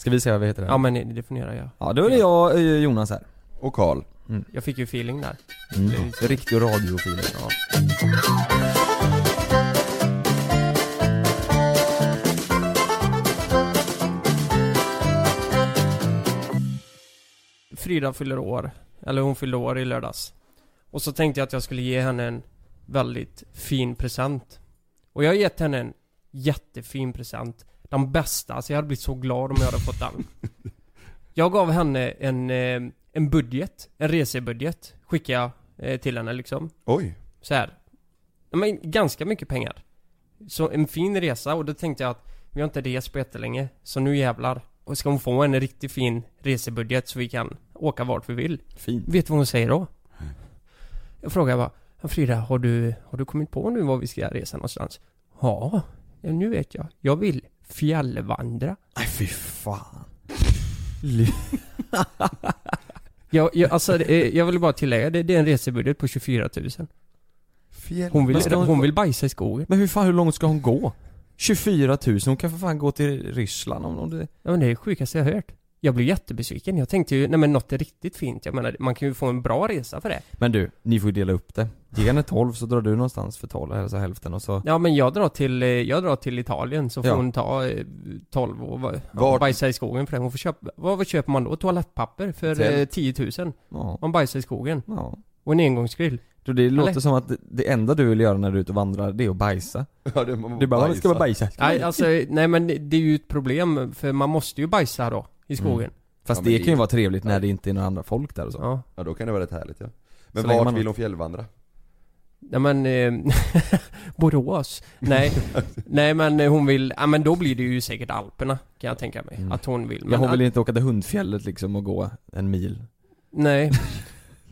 Ska vi säga vad vi heter? Ja men det får ni göra ja. ja då är det jag, eh, Jonas här. Och Karl. Jag fick ju feeling där. Mm. Riktig radiofil. Ja. Frida fyller år, eller hon fyllde år i lördags. Och så tänkte jag att jag skulle ge henne en väldigt fin present. Och jag har gett henne en jättefin present. Den bästa, alltså jag hade blivit så glad om jag hade fått den. Jag gav henne en, eh, en budget, en resebudget, skickade jag eh, till henne liksom. Oj. Så här. Men ganska mycket pengar. Så en fin resa och då tänkte jag att vi har inte rest på jättelänge, så nu jävlar. Och ska hon få en riktigt fin resebudget så vi kan åka vart vi vill. Fint. Vet du vad hon säger då? Jag frågar bara, "Ja, Frida, har du, har du kommit på nu var vi ska resa någonstans? Ja, nu vet jag. Jag vill fjällvandra. Nej fy fan. Jag, jag, alltså, det- jag vill bara tillägga, det, det är en resebudget på 24 000. Fjäll. Hon vill, hon vill bajsa i skogen. Men hur fan, hur långt ska hon gå? 24 000, hon kan för fan gå till Ryssland om om det... Ja men det är det sjukaste jag har hört. Jag blev jättebesviken. Jag tänkte ju, nej men något är riktigt fint. Jag menar, man kan ju få en bra resa för det. Men du, ni får ju dela upp det. Ge henne 12 så drar du någonstans för 12, eller så hälften och så... Ja men jag drar till, eh, jag drar till Italien så får Ja. hon ta eh, 12 och va- Vart- bajsa i skogen för det. Hon får köpa, vad, köper man då? Toalettpapper för eh, 10 000. Ja. Man bajsar i skogen. Ja. Och en engångsgrill. Då det låter Eller? som att det, enda du vill göra när du är ute och vandrar, det är att bajsa. Ja, det, man Du bara, bajsa. ska man bajsa? Ska Nej bajsa?" alltså, nej men det det är ju ett problem för man måste ju bajsa då. I skogen. Fast Ja, men det det- kan ju vara trevligt när det inte är några andra folk där och så. Ja. Ja, då kan det vara rätt härligt ja. Men Så länge vart man- vill hon fjällvandra? Nej men, eh, Borås? Nej, nej men eh, hon vill, ja men då blir det ju säkert Alperna kan jag tänka mig. Mm. Att hon vill. Ja, hon att- vill inte åka till Hundfjället liksom och gå en mil. Nej.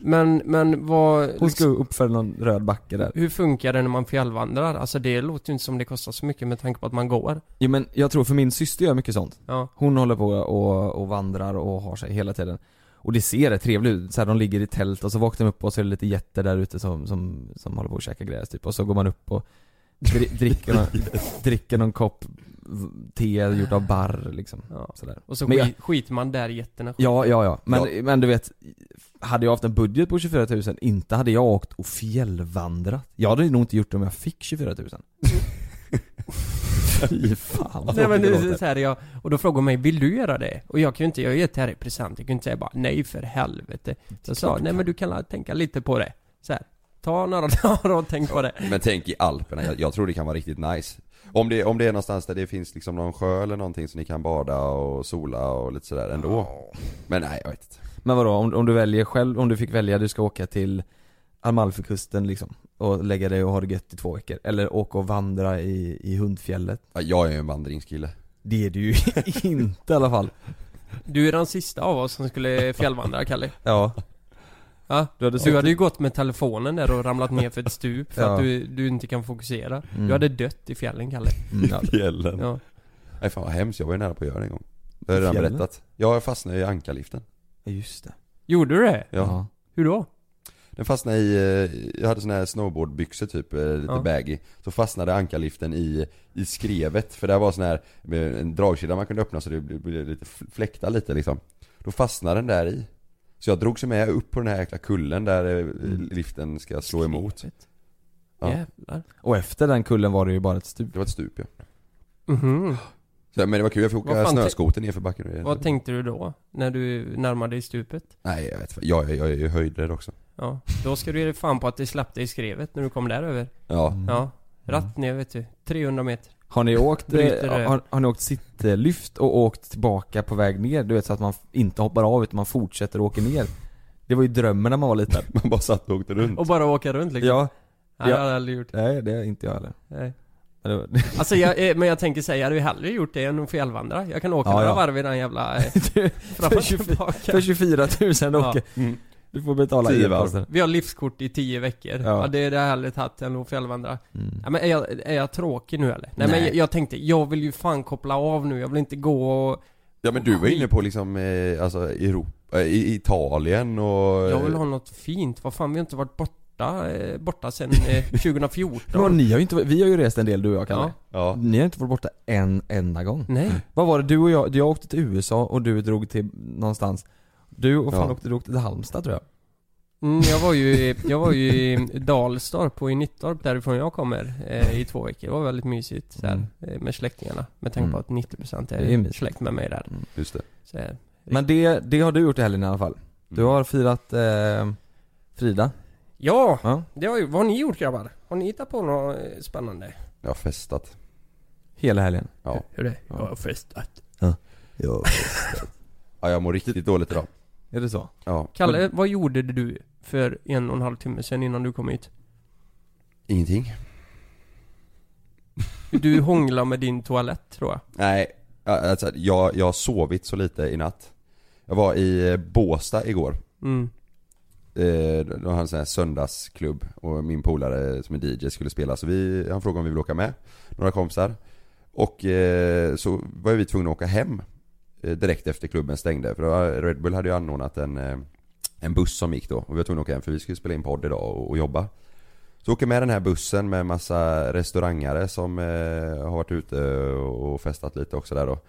Men, men vad... Hon ska upp för någon röd backe där. Hur funkar det när man fjällvandrar? Alltså det låter ju inte som det kostar så mycket med tanke på att man går. Jo men jag tror för min syster gör mycket sånt. Ja. Hon håller på och, och vandrar och har sig hela tiden. Och det ser rätt trevligt ut, så här, de ligger i tält och så vaknar de upp och så är det lite getter där ute som, som, som håller på att käka gräs typ. Och så går man upp och dri- dricker, någon, dricker någon kopp te gjort av barr liksom. ja. Sådär. Och så Men jag- skit, skiter man där i getterna. Ja, ja, ja. Men, Ja. men du vet, hade jag haft en budget på 24 000, inte hade jag åkt och fjällvandrat. Jag hade nog inte gjort det om jag fick 24 000. Fy fan vad Nej men det låter. så här, jag, och då frågar hon mig, vill du göra det? Och jag kan ju inte, jag det här i present, jag kan ju inte säga bara nej för helvete. Så jag sa, nej men du kan tänka lite på det. Så här, ta några dagar och tänk på det. Men tänk i Alperna, jag, jag tror det kan vara riktigt nice. Om det, om det är någonstans där det finns liksom någon sjö eller någonting så ni kan bada och sola och lite sådär ändå. Men nej, jag vet inte. Men vadå, om, om du väljer själv, om du fick välja, du ska åka till Amalfikusten liksom och lägga dig och ha det gött i två veckor. Eller åka och vandra i, i Hundfjället. Ja, Jag är ju en vandringskille. Det är du ju inte i alla fall. Du är den sista av oss som skulle fjällvandra, Kalle. Ja. Ja, Du hade, du hade ju gått med telefonen där och ramlat ner för ett stup för Ja. att du, du inte kan fokusera. Mm. Du hade dött i fjällen, Kalle. Mm, ja. Fjällen. Ja. Nej fan vad hemskt, jag var ju nära på att göra det en gång. Det har jag redan berättat. Jag fastnade i ankarliften. Ja, just det. Gjorde du det? Ja. Hur då? Den fastnade i, eh, jag hade såna här snowboardbyxor typ, eh, lite Ja. baggy Så fastnade ankarliften i, i skrevet, för där var sån här, med en dragkedja man kunde öppna så det blev lite fläkta lite liksom Då fastnade den där i Så jag drogs med upp på den här jäkla kullen där eh, Mm. liften ska slå emot. Ja. Jävlar. Och efter den kullen var det ju bara ett stup. Det var ett stup ja Mhm. så, Men det var kul, jag fick åka snöskoter ner för backen Vad tänkte du då? När du närmade dig stupet? Nej jag vet inte. jag, jag är ju höjdrädd också Ja, då ska du ge dig fan på att det släppte i skrevet när du kom där över. Ja, Ja, rätt ner vet du. 300 meter. Har ni åkt, eh, har, har ni åkt sittlyft och åkt tillbaka på väg ner? Du vet så att man inte hoppar av utan man fortsätter och åker ner. Det var ju drömmen när man var liten. man bara satt och åkte runt Och bara åka runt liksom. Ja, Nej, det Ja. har jag aldrig gjort. nej det är inte jag heller. Nej. Men det var- Alltså jag, eh, men jag tänker säga, jag hade ju hellre gjort det än att fjällvandra. Jag kan åka Ja, några ja. varv i den jävla... eh, för, och 24, tillbaka. för 24 000 Ja. åker. Mm. Du får betala Tio varv. e-posten. Vi har livskort i tio veckor. Ja. Ja, det är det tagit än att fjällvandra. Mm. Ja, men är jag, är jag tråkig nu eller? Nej, men Nej. jag, jag tänkte, jag vill ju fan koppla av nu. Jag vill inte gå och... Ja men du var inne på liksom, eh, alltså Europa, eh, i Italien och... Jag vill ha något fint. Vad fan, vi har inte varit borta, eh, borta sen eh, 2014. Men ni har ju inte, vi har ju rest en del du och jag Kalle. Ja. Ja. Ni har inte varit borta en enda gång. Nej. Vad var det, du och jag, jag åkte till USA och du drog till någonstans Du och fan Ja. åkte, du åkte till Halmstad tror jag Mm, jag var ju, i- jag var ju i Dalstorp och i Nittorp därifrån jag kommer eh, i två veckor. Det var väldigt mysigt så här, Mm. eh, med släktingarna. Med tanke på Mm. att 90% Det är är släkt med mig där. Just det. Så, eh, Men det, det har du gjort i helgen i alla fall Du Mm. har firat eh, Frida ja, Ja det har ju, vad har ni gjort grabbar? Har ni hittat på något eh, spännande? Jag har festat. Hela helgen Ja. Hur det? Ja. Jag har festat. Ja Ja jag mår riktigt dåligt idag. Är det så? Ja. Kalle, vad gjorde du för en och en halv timme sedan innan du kom hit? Ingenting. Du hånglade med din toalett tror jag. Nej, alltså jag, jag har sovit så lite i natt. Jag var i eh, Båstad igår. Mm. Eh, de har en sån här söndagsklubb och min polare som är DJ skulle spela så vi, han frågade om vi vill åka med. Några kompisar. Och eh, så var vi tvungna att åka hem direkt efter klubben stängde. För då, Red Bull hade ju anordnat en, eh, en buss som gick då. Och vi var tvungna att åka hem för vi skulle spela in podd idag och, och jobba. Så åker med den här bussen med massa restaurangare som eh, har varit ute och festat lite också där då.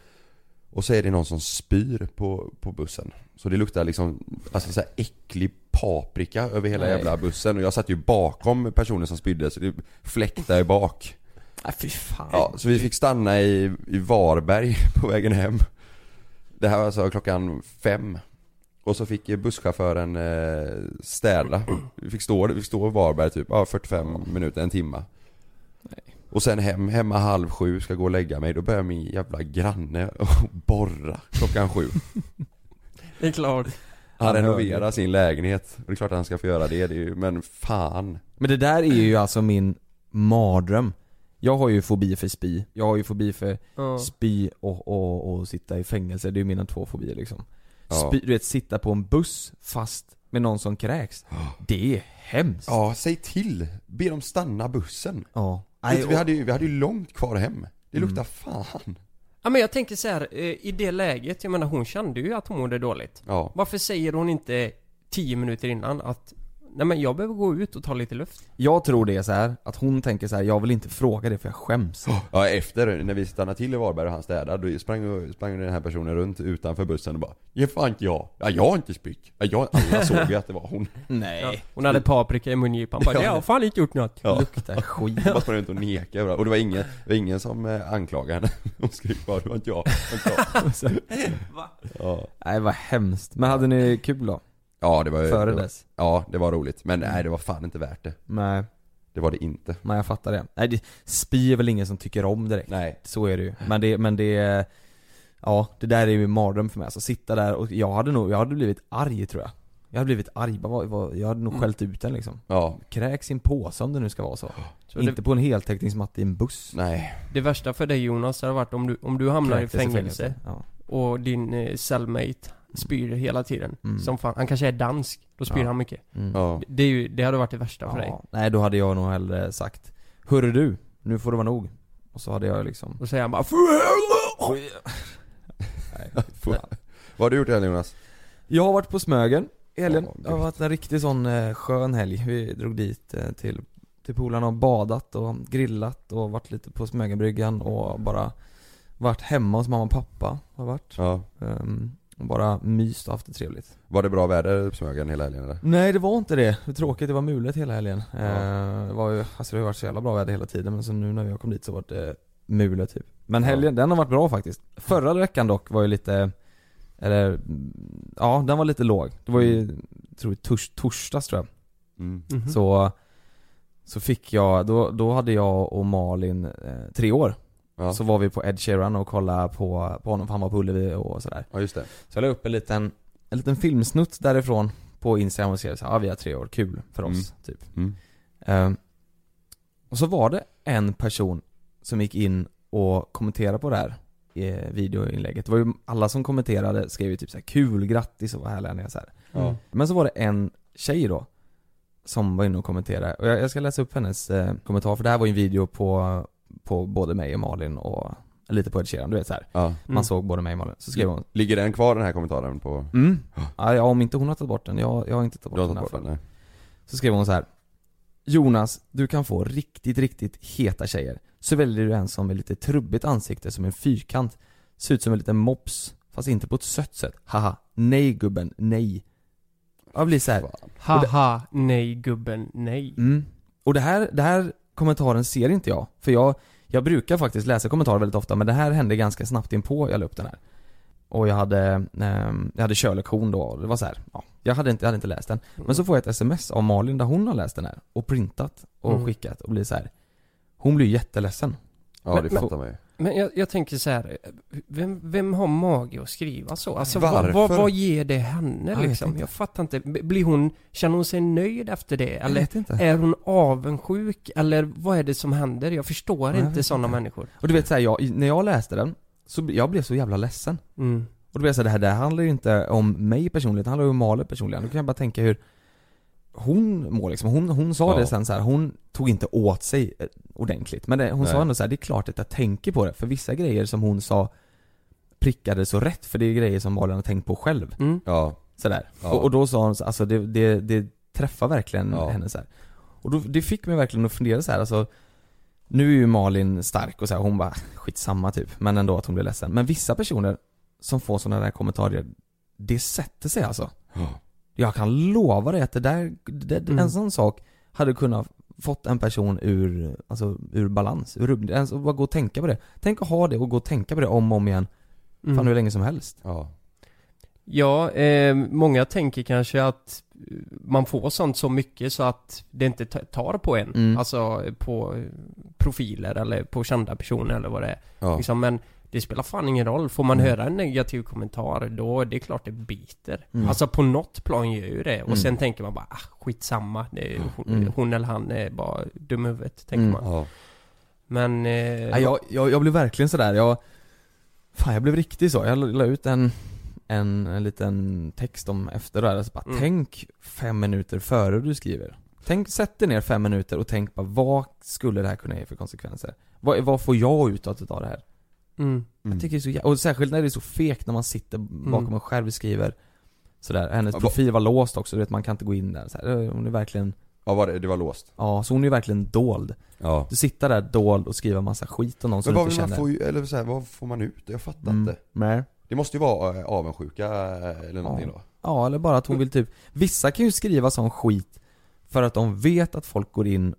Och så är det någon som spyr på, på bussen. Så det luktar liksom, alltså så här äcklig paprika över hela Nej. jävla bussen. Och jag satt ju bakom personen som spydde så det fläktade bak. Nej fy fan Ja, så vi fick stanna i, i Varberg på vägen hem. Det här var alltså klockan fem. Och så fick busschauffören eh, städa. Vi fick stå, vi fick stå i Varberg typ, ja, 45 minuter, en timma. Och sen hem, hemma halv sju, ska gå och lägga mig. Då börjar min jävla granne och borra klockan sju. Det är klart. Han renoverar sin lägenhet. Och det är klart att han ska få göra det, det är ju, men fan. Men det där är ju alltså min mardröm Jag har ju fobi för spy, jag har ju fobi för Ja. spy och, och, och sitta i fängelse, det är ju mina två fobier liksom Ja. Spy, du vet sitta på en buss fast med någon som kräks Det är hemskt Ja, säg till! Be dem stanna bussen. Ja. Vet du, vi, hade ju, vi hade ju långt kvar hem. Det Mm. luktar fan. Ja men jag tänker så här, eh, i det läget, jag menar hon kände ju att hon mådde dåligt. Ja. Varför säger hon inte 10 minuter innan att Nej men jag behöver gå ut och ta lite luft. Jag tror det är så här att hon tänker så här: jag vill inte fråga det för jag skäms Ja, efter, när vi stannade till i Varberg och han städade, då sprang, sprang den här personen runt utanför bussen och bara Ge fan inte jag. Ja, jag har inte spytt. Ja, jag, alla såg ju att det var hon. Nej Ja. Hon hade paprika i mungipan bara, Ja. jag har fan inte gjort något. Ja. Luktar skit Hon bara sprang runt och nekade. Och det var ingen, det var ingen som eh, anklagade henne. Hon skrek bara, det var inte jag. Det var inte jag. Ja. Nej vad hemskt, men hade ni kul då? Ja, det var Före det var, dess? Ja, det var roligt. Men nej, det var fan inte värt det. Nej, Det var det inte. men jag fattar det. Nej det, spy är väl ingen som tycker om direkt Nej. Så är det ju. Men det, men det Ja, det där är ju en mardröm för mig. Alltså sitta där och jag hade nog, jag hade blivit arg tror jag. Jag hade blivit arg, bara, vad- vad- jag hade nog Mm. skällt ut den liksom. Ja. Kräks i en påse om det nu ska vara så. Så Inte det, på en heltäckningsmatta i en buss. Nej. det värsta för dig Jonas hade varit om du, om du hamnar i Kräktes fängelse Ja. och din eh, cellmate spyr hela tiden. Mm. Som fan, han kanske är dansk, då spyr Ja. han mycket. Mm. Ja. Det, är ju, det hade varit det värsta för dig. Ja. Nej då hade jag nog hellre sagt Hörru du, nu får det vara nog. Och så hade jag liksom Och så säger han bara Nej. Vad har du gjort i helgen Jonas? Jag har varit på Smögen i helgen. Ja, det har varit en riktig sån eh, skön helg. Vi drog dit eh, till, till polarna och badat och grillat och varit lite på Smögenbryggan och bara varit hemma hos mamma och pappa. Har varit. Ja. Ehm, och bara myst och haft det trevligt. Var det bra väder på Smögen hela helgen eller? Nej det var inte det. Det var tråkigt, det var mulet hela helgen. Ja. Eh, det var ju, alltså det har varit så jävla bra väder hela tiden men så nu när jag kom dit så var det mulet typ. Men Ja. helgen, den har varit bra faktiskt. Förra veckan dock var ju lite, eller mm, ja den var lite låg. Det var ju, tror jag, tors, torsdags tror jag. Mm. Mhm. Så, så fick jag, då, då hade jag och Malin eh, tre år. Ja. Så var vi på Ed Sheeran och kollade på, på honom för han var på Ullevi och sådär. ja, just det. Så jag la upp en liten, en liten filmsnutt därifrån på Instagram och skrev så här, ja vi har tre år, kul för oss, typ. Mm. Ehm, och så var det en person som gick in och kommenterade på det här eh, videoinlägget. Det var ju alla som kommenterade skrev ju typ såhär kul, grattis och vad härliga ni är så här. Ja. Men så var det en tjej då Som var inne och kommenterade, och jag, jag ska läsa upp hennes eh, kommentar för det här var ju en video på, på både mig och Malin och lite på Ed Sheeran, du vet så här. Ja. Man såg både mig och Malin, så skrev hon Ligger den kvar den här kommentaren på? Mm. Ja, om inte hon har tagit bort den, jag, jag har inte tagit bort Du har den tagit här bort den? Nej. Så skrev hon så här. Jonas, du kan få riktigt, riktigt heta tjejer. Så väljer du en som med lite trubbigt ansikte som en fyrkant. Ser ut som en liten mops, fast inte på ett sött sätt. Haha, nej gubben, nej. Jag blir så här. Haha, nej gubben, nej. Mm. Och det här, det här kommentaren ser inte jag. För jag, jag brukar faktiskt läsa kommentarer väldigt ofta, men det här hände ganska snabbt in på jag la upp den här. Och jag hade, ehm, jag hade körlektion då, och det var så här, ja, jag hade inte, jag hade inte läst den. Men så får jag ett sms av Malin där hon har läst den här, och printat och Mm. skickat och blir så här. Hon blir jätteledsen. Ja det fattar man ju. Men jag, jag tänker så här, vem, vem har mage att skriva så? Alltså vad, vad, vad ger det henne jag liksom? Jag fattar inte. Blir hon, känner hon sig nöjd efter det? Eller är hon avundsjuk? Eller vad är det som händer? Jag förstår Jag inte sådana människor. Och du vet så här, jag, när jag läste den, så jag blev så jävla ledsen. Mm. Och då blev jag så här, det här det här handlar ju inte om mig personligen, det handlar ju om Malin personligen. Då kan jag bara tänka hur hon mår liksom. Hon, hon sa Ja. det sen så här, hon tog inte åt sig eh, ordentligt. Men det, hon Nej. sa ändå så här, det är klart att jag tänker på det. För vissa grejer som hon sa prickade så rätt, för det är grejer som Malin har tänkt på själv. Mm. Ja. Sådär. Ja. Och, och då sa hon så, alltså det, det, det träffar verkligen Ja. henne så här. Och då, det fick mig verkligen att fundera så här, alltså Nu är ju Malin stark och så här, hon bara skitsamma typ, men ändå att hon blir ledsen. Men vissa personer som får sådana där kommentarer, det sätter sig alltså. Ja. Jag kan lova dig att det där, det, Mm. en sån sak hade kunnat fått en person ur, alltså ur balans, ur. Alltså bara gå och tänka på det. Tänk att ha det och gå och tänka på det om och om igen, Mm. fan hur länge som helst. Ja. Ja, eh, många tänker kanske att man får sånt så mycket så att det inte ta- tar på en. Mm. Alltså på profiler eller på kända personer eller vad det är. Ja. Liksom, men det spelar fan ingen roll. Får man Mm. höra en negativ kommentar, då det är klart det biter. Mm. Alltså på något plan gör ju det. Och Mm. sen tänker man bara, ah, skitsamma. Det är, hon, Mm. hon eller han är bara dum huvudet, tänker Mm. man. Ja. Men... Eh, Ja, jag, jag, jag blev verkligen sådär, jag Fan jag blev riktigt så, jag la la ut en, en, en liten text om efter det här, alltså bara Mm. tänk fem minuter före du skriver Tänk, sätt dig ner fem minuter och tänk bara vad skulle det här kunna ge för konsekvenser? Vad, vad får jag ut av det här? Mm. Mm. Jag tycker det är så jä- och särskilt när det är så fekt när man sitter bakom Mm. en skärm och skriver Sådär, hennes Ja, va- profil var låst också, du vet man kan inte gå in där så här. Hon är verkligen, Ja var det, det var låst? ja så hon är ju verkligen dold Ja. Du sitter där dold och skriver massa skit om någon som Men du vad inte vill man känner få, ju- eller så här, vad får man ut? Jag fattar Mm. inte. Nej. Det måste ju vara eh, avundsjuka eh, eller någonting då. Ja, eller bara att hon vill typ Vissa kan ju skriva sån skit För att de vet att folk går in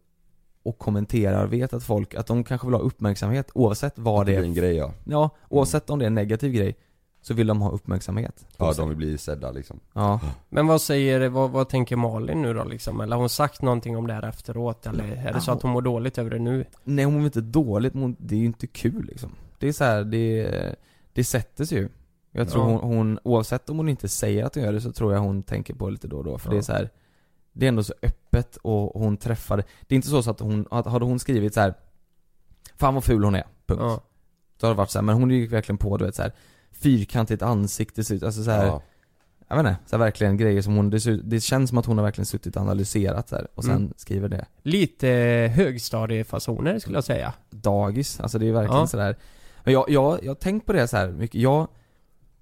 och kommenterar, vet att folk, att de kanske vill ha uppmärksamhet oavsett vad det Det är en grej ja. Ja, oavsett om det är en negativ grej Så vill de ha uppmärksamhet Ja sig. de vill bli sedda liksom. Ja, Men vad säger, vad, vad tänker Malin nu då liksom? Eller har hon sagt någonting om det här efteråt? Eller är det så Ja. att hon mår dåligt över det nu? nej hon mår inte dåligt, hon- det är ju inte kul liksom Det är så här, det, det sätter sig ju Jag tror Ja. hon, hon, oavsett om hon inte säger att hon gör det så tror jag hon tänker på det lite då och då För det är Ja. så här. Det är ändå så öppet och hon träffade Det är inte så, så att hon, att hade hon skrivit så här. Fan vad ful hon är, punkt Ja. Då hade det varit så här, men hon gick verkligen på du vet så här Fyrkantigt ansikte alltså så här, Ja. Jag vet inte, så här, verkligen grejer som hon, det, det känns som att hon har verkligen suttit och analyserat så här, och sen Mm. skriver det Lite högstadiefasoner skulle jag säga. Dagis, alltså det är verkligen Ja. sådär Men jag, jag, jag har tänkt på det så här mycket, jag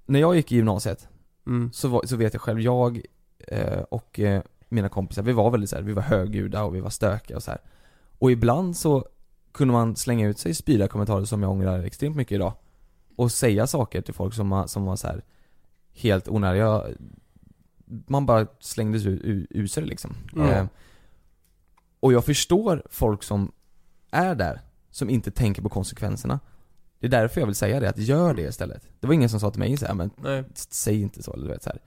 När jag gick i gymnasiet Mm. så, var, så vet jag själv, jag eh, och eh, mina kompisar, vi var väldigt så här, vi var högljudda och vi var stökiga och så här. Och ibland så kunde man slänga ut sig spydiga kommentarer som jag ångrar extremt mycket idag Och säga saker till folk som, som var så här helt onödiga Man bara slängde sig ur, ur sig liksom Mm. eh, Och jag förstår folk som är där, som inte tänker på konsekvenserna Det är därför jag vill säga det, att gör det istället Det var ingen som sa till mig så här, men Nej. säg inte så eller du vet så här.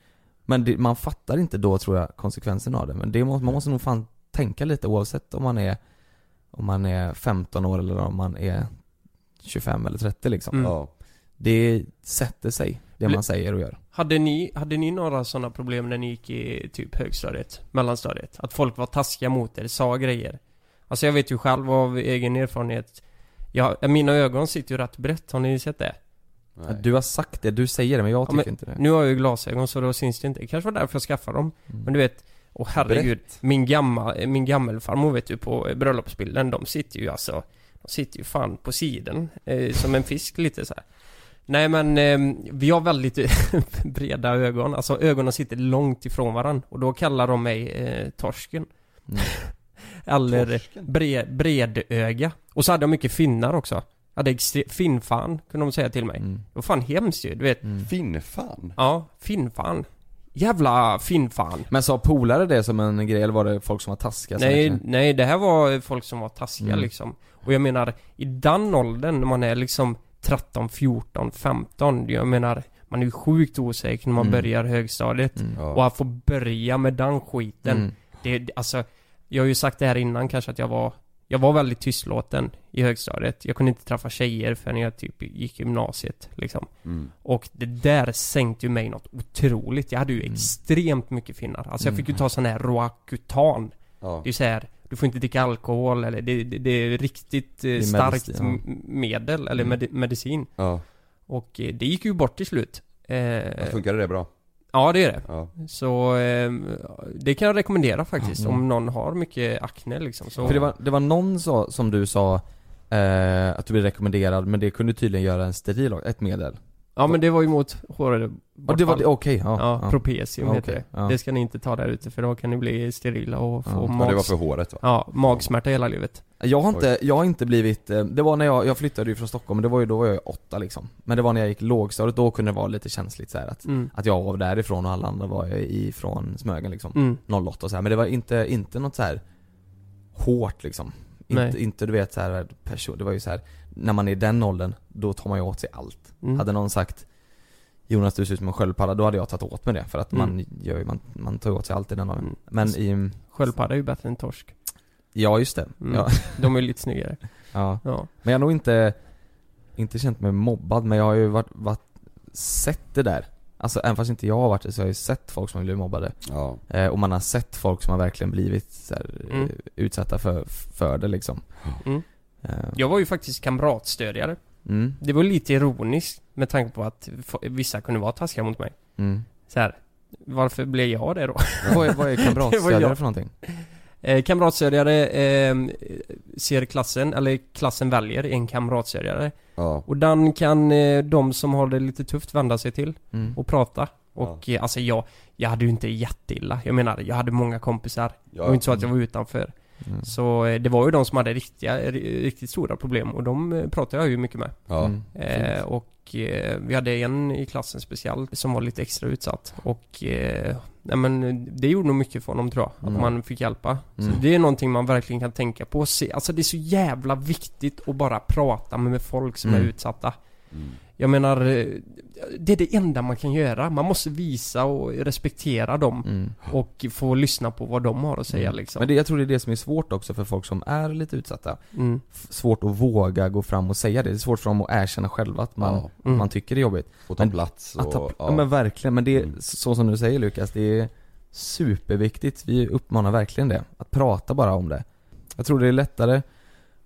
Men det, man fattar inte då tror jag konsekvenserna av det, men det måste, man måste nog fan tänka lite oavsett om man är Om man är 15 år eller om man är 25 eller 30 liksom Mm. Ja. Det sätter sig, det man säger och gör Hade ni, hade ni några sådana problem när ni gick i typ högstadiet? Mellanstadiet? Att folk var taskiga mot er, sa grejer? Alltså jag vet ju själv av egen erfarenhet Ja, mina ögon sitter ju rätt brett, har ni sett det? Ja. Du har sagt det, du säger det men jag Ja, tycker men inte det Nu har jag ju glasögon så då syns det inte. Det kanske var därför jag skaffade dem. Mm. Men du vet, åh herregud. Min gamma, min gammelfarmor vet du på bröllopsbilden, de sitter ju alltså De sitter ju fan på sidan eh, Som en fisk lite så här. Nej men eh, vi har väldigt breda ögon, alltså ögonen sitter långt ifrån varandra och då kallar de mig eh, torsken Mm. Eller Torsken? bre, bredöga Och så hade jag mycket finnar också Jag hade extre- finnfan kunde de säga till mig Mm. Det var fan hemskt ju, du vet Mm. Finnfan? Ja, finnfan Jävla finnfan Men sa polare det som en grej eller var det folk som var taskiga? Nej, verkligen- nej det här var folk som var taskiga Mm. liksom Och jag menar, i den åldern när man är liksom 13, 14, 15 Jag menar, man är ju sjukt osäker när man Mm. börjar högstadiet Mm. Ja. Och att få börja med den skiten Mm. det, det- alltså Jag har ju sagt det här innan kanske att jag var Jag var väldigt tystlåten i högstadiet Jag kunde inte träffa tjejer förrän jag typ gick gymnasiet liksom Mm. Och det där sänkte ju mig något otroligt Jag hade ju Mm. extremt mycket finnar Alltså jag fick ju Mm. ta sån här Roacutan Ja. det är så här, du får inte dricka alkohol eller det, det, det är riktigt eh, är starkt medicin, ja. medel eller Mm. medi- medicin. ja. Och eh, det gick ju bort till slut. Eh, Ja, Funkade det bra? Ja det är det. Ja. Så eh, det kan jag rekommendera faktiskt Mm. om någon har mycket akne liksom. Så, För det var, det var någon så, som du sa eh, att du blev rekommenderad men det kunde tydligen göra en steril ett medel Ja men det var ju mot hår Och det var det, okej, Ja, ja, ja. propesium Ja, heter okej, det. ja. Det ska ni inte ta där ute för då kan ni bli sterila och få Ja. Mags... det var för håret va? Ja, magsmärta hela livet. Jag har inte, jag har inte blivit, eh, det var när jag, jag flyttade ju från Stockholm, men det var ju, då var jag åtta liksom Men det var när jag gick lågstadiet, då kunde det vara lite känsligt så här att Mm. Att jag var därifrån och alla andra var ifrån Smögen liksom Mm. 08 och så här. men det var inte, inte något så här hårt liksom. Inte, inte du vet så här, person, det var ju så här när man är i den åldern, då tar man ju åt sig allt Mm. Hade någon sagt Jonas du ser ut som en sköldpadda, då hade jag tagit åt mig det för att Mm. man gör ju, man, man tar åt sig allt i den åldern Mm. Men i, Sköldpadda är ju bättre än torsk. ja just det, Mm. ja, De är ju lite snyggare. ja Ja. Men jag har nog inte, inte känt mig mobbad men jag har ju varit, varit sett det där Alltså även fast inte jag har varit det så har jag ju sett folk som har blivit mobbade Ja. eh, Och man har sett folk som har verkligen blivit så här, Mm. eh, utsatta för, för det liksom Mm. eh, Jag var ju faktiskt kamratstödjare. mm, Det var lite ironiskt med tanke på att vissa kunde vara taskiga mot mig. mm. Så här, varför blev jag det då? vad, är, vad är kamratstödjare för någonting? Eh, kamratstödjare eh, ser klassen, eller klassen väljer en kamratstödjare. Ja. Och den kan eh, de som har det lite tufft vända sig till Mm. och prata. Och eh, alltså jag, jag hade ju inte jätteilla. Jag menar, jag hade många kompisar. Det var Ja. inte så att jag var utanför. Mm. Så eh, det var ju de som hade riktiga, ri- riktigt stora problem och de eh, pratade jag ju mycket med. Ja. Mm. Eh, och eh, vi hade en i klassen speciellt som var lite extra utsatt. Och eh, nej men det gjorde nog mycket för honom tror jag. Att Mm. man fick hjälpa. Mm. Så det är någonting man verkligen kan tänka på. Se, alltså det är så jävla viktigt att bara prata med folk som Mm. är utsatta. Jag menar, eh, det är det enda man kan göra. Man måste visa och respektera dem. Mm. Och få lyssna på vad de har att säga Mm. liksom. Men det, jag tror det är det som är svårt också för folk som är lite utsatta Mm. Svårt att våga gå fram och säga det, det är svårt för dem att erkänna själva att man, Ja. Mm. man tycker det är jobbigt Få ta plats Att ta, och, ja. men verkligen, men det är Mm. så som du säger Lukas, det är superviktigt. Vi uppmanar verkligen det. Att prata bara om det. Jag tror det är lättare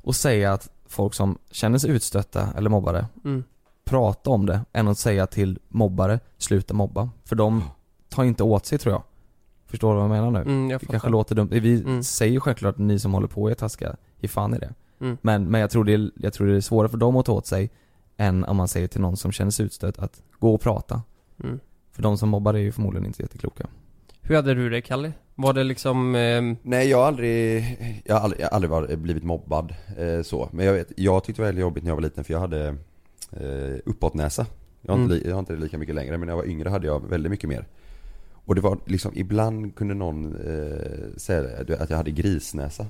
att säga att folk som känner sig utstötta eller mobbade, Mm. Prata om det, än att säga till mobbare, sluta mobba. För de tar inte åt sig tror jag. Förstår du vad jag menar nu? Mm, jag Det kanske låter dumt. Vi Mm. säger ju självklart att ni som håller på är taskiga, ge fan i det. Mm. Men, men jag, tror det är, jag tror det är svårare för dem att ta åt sig än om man säger till någon som känner sig utstött att gå och prata. Mm. För de som mobbar är ju förmodligen inte jättekloka. Hur hade du det Kalle? Var det liksom... ehm, Nej jag har aldrig, jag har aldrig, jag har aldrig varit, blivit mobbad eh, så. Men jag vet, jag tyckte det var väldigt jobbigt när jag var liten för jag hade eh, uppåtnäsa. Jag har, inte, Mm. jag har inte det lika mycket längre men när jag var yngre hade jag väldigt mycket mer. Och det var liksom, ibland kunde någon eh, säga det, att jag hade grisnäsa.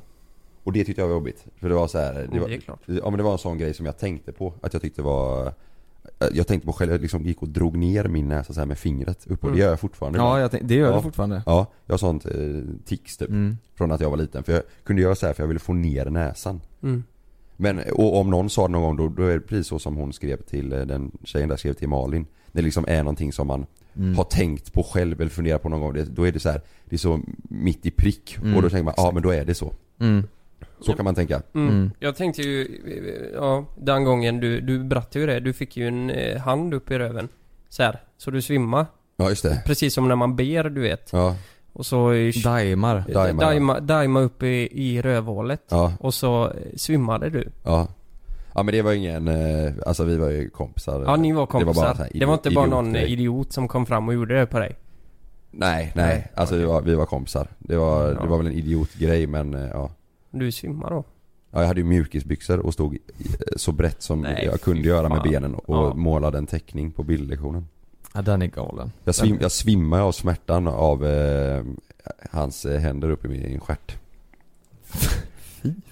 Och det tyckte jag var jobbigt. För det var så här, det det var, klart. Ja men det var en sån grej som jag tänkte på, att jag tyckte var Jag tänkte på själv, jag liksom gick och drog ner min näsa så här med fingret uppåt, Mm. det gör jag fortfarande Ja, jag det gör Ja. du fortfarande. Ja, jag har sånt eh, tics typ, Mm. från att jag var liten. För jag kunde göra så här för jag ville få ner näsan Mm. Men, och om någon sa det någon gång då, då är det precis så som hon skrev till eh, den tjejen där skrev till Malin Det liksom är någonting som man Mm. har tänkt på själv eller funderat på någon gång, det, då är det så här, det är så mitt i prick Mm. och då tänker man, ja men då är det så Mm. Så kan man tänka. Mm. Mm. Jag tänkte ju, ja, den gången du, du berättade ju det. Du fick ju en eh, hand upp i röven. Så här, så du svimmade. Ja just det. Precis som när man ber, du vet. Ja, Och så... eh, Daimar. Daima. Daima, upp i, i rövhålet. ja, Och så eh, svimmade du. ja. Ja men det var ingen, eh, alltså vi var ju kompisar. Ja, ni var Det var kompisar. bara Det så var, här inte bara idiot- någon idiotgrej. idiot som kom fram och gjorde det på dig. Nej, nej. Nej, Alltså vi, var, vi var kompisar. Det var, Ja. det var väl en idiotgrej men ja. Du svimmade då. Ja, jag hade ju mjukisbyxor och stod så brett som Nej, jag kunde göra med benen och Ja. målade en teckning på bildlektionen. Ja den är galen. Jag, svim, jag svimmade av smärtan av eh, hans eh, händer upp i min stjärt.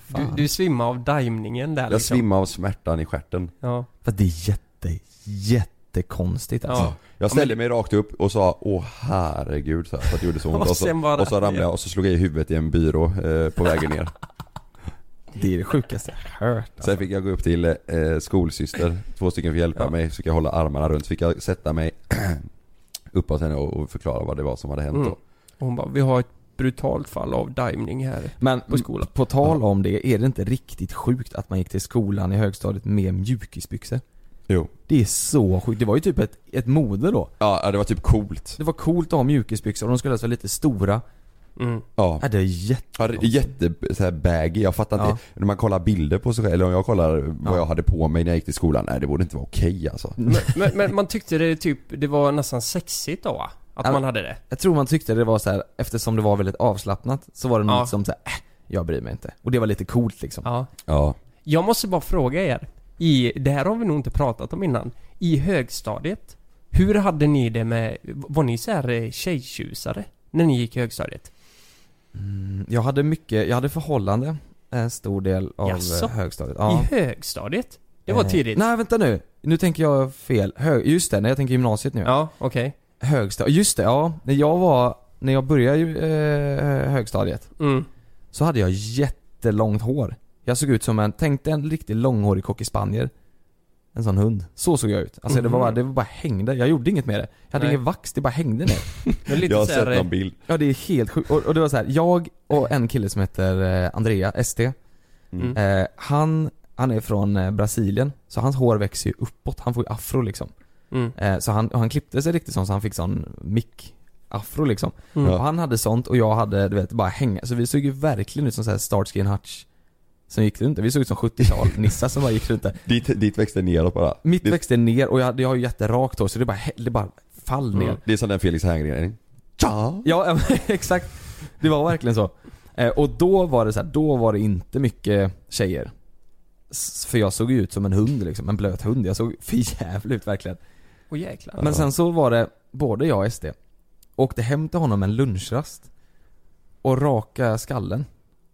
Du, du svimmade av daimningen där Jag liksom. svimmade av smärtan i stjärten. Ja. För det är jätte, jättekonstigt alltså. Ja. Jag ställde mig rakt upp och sa åh herregud så här, för att det gjorde så ont. Och Och så, sen bara- och så ramlade jag och så slog jag i huvudet i en byrå eh, på vägen ner. Det är det sjukaste jag hört alltså. Sen fick jag gå upp till eh, skolsyster, två stycken fick hjälpa Ja. mig, så fick jag hålla armarna runt, så fick jag sätta mig uppåt henne och, förklara vad det var som hade hänt Mm. då. Och hon bara, vi har ett brutalt fall av daimning här. Men På skolan. på tal om det, är det inte riktigt sjukt att man gick till skolan i högstadiet med mjukisbyxor? Jo. Det är så sjukt, det var ju typ ett, ett mode då. Ja, ja, det var typ coolt. Det var coolt att ha mjukisbyxor och de skulle alltså vara lite stora. Mm. Ja. Ja, det är jätte... Ja, det är jätte så här baggy, jag fattar inte. Ja. När man kollar bilder på sig själv, eller om jag kollar vad Ja. jag hade på mig när jag gick till skolan, nej det borde inte vara okej alltså. Men, men, men man tyckte det typ, det var nästan sexigt då va? Att man hade det. Jag tror man tyckte det var så här, eftersom det var väldigt avslappnat, så var det Ja. något som såhär, äh, jag bryr mig inte. Och det var lite coolt liksom. Ja. Ja. Jag måste bara fråga er. I, det här har vi nog inte pratat om innan. I högstadiet. Hur hade ni det med, var ni så här eh, tjejtjusare? När ni gick i högstadiet? Mm, jag hade mycket, jag hade förhållande en stor del av Jaså? eh, högstadiet. Ja. I högstadiet? Det var Eh, tidigt. Nej vänta nu, nu tänker jag fel. Hög, just det, när jag tänker gymnasiet nu. Ja, okej. Högstadiet, just det, ja. När jag var, när jag började eh, högstadiet, Mm. så hade jag jättelångt hår. Jag såg ut som en, tänk dig en riktigt långhårig cockyspanier. En sån hund. Så såg jag ut. Alltså det var bara, Mhm. det var bara hängde. Jag gjorde inget med det. Jag hade Nej. ingen vax, det bara hängde ner. Det är lite Jag har så här, sett någon bild. Ja det är helt sjukt. Och, och det var så här, jag och en kille som heter eh, Andrea, ST. Mm. Eh, han, han är från eh, Brasilien, så hans hår växer ju uppåt. Han får ju afro liksom. Mm. Eh, så han, och han klippte sig riktigt sån så han fick sån mick afro liksom. Mm. Och han hade sånt och jag hade, du vet, bara hänga. Så vi såg ju verkligen ut som såhär Starsky and Hutch Som gick runt där. Vi såg ut som 70-tal nissar som bara gick runt där. Ditt, ditt växte neråt bara. Mitt det, växte ner och jag, hade- jag har ju jätterakt hår så det bara, det bara fall ner. Mm. det är som den Felix Herngren Ja. Ja, exakt. Det var verkligen så. Eh, och då var det så här, då var det inte mycket tjejer. För jag såg ju ut som en hund liksom, en blöt hund. Jag såg för jävligt ut verkligen. Jäklar. Men sen så var det, både jag och SD åkte hem till honom en lunchrast och raka skallen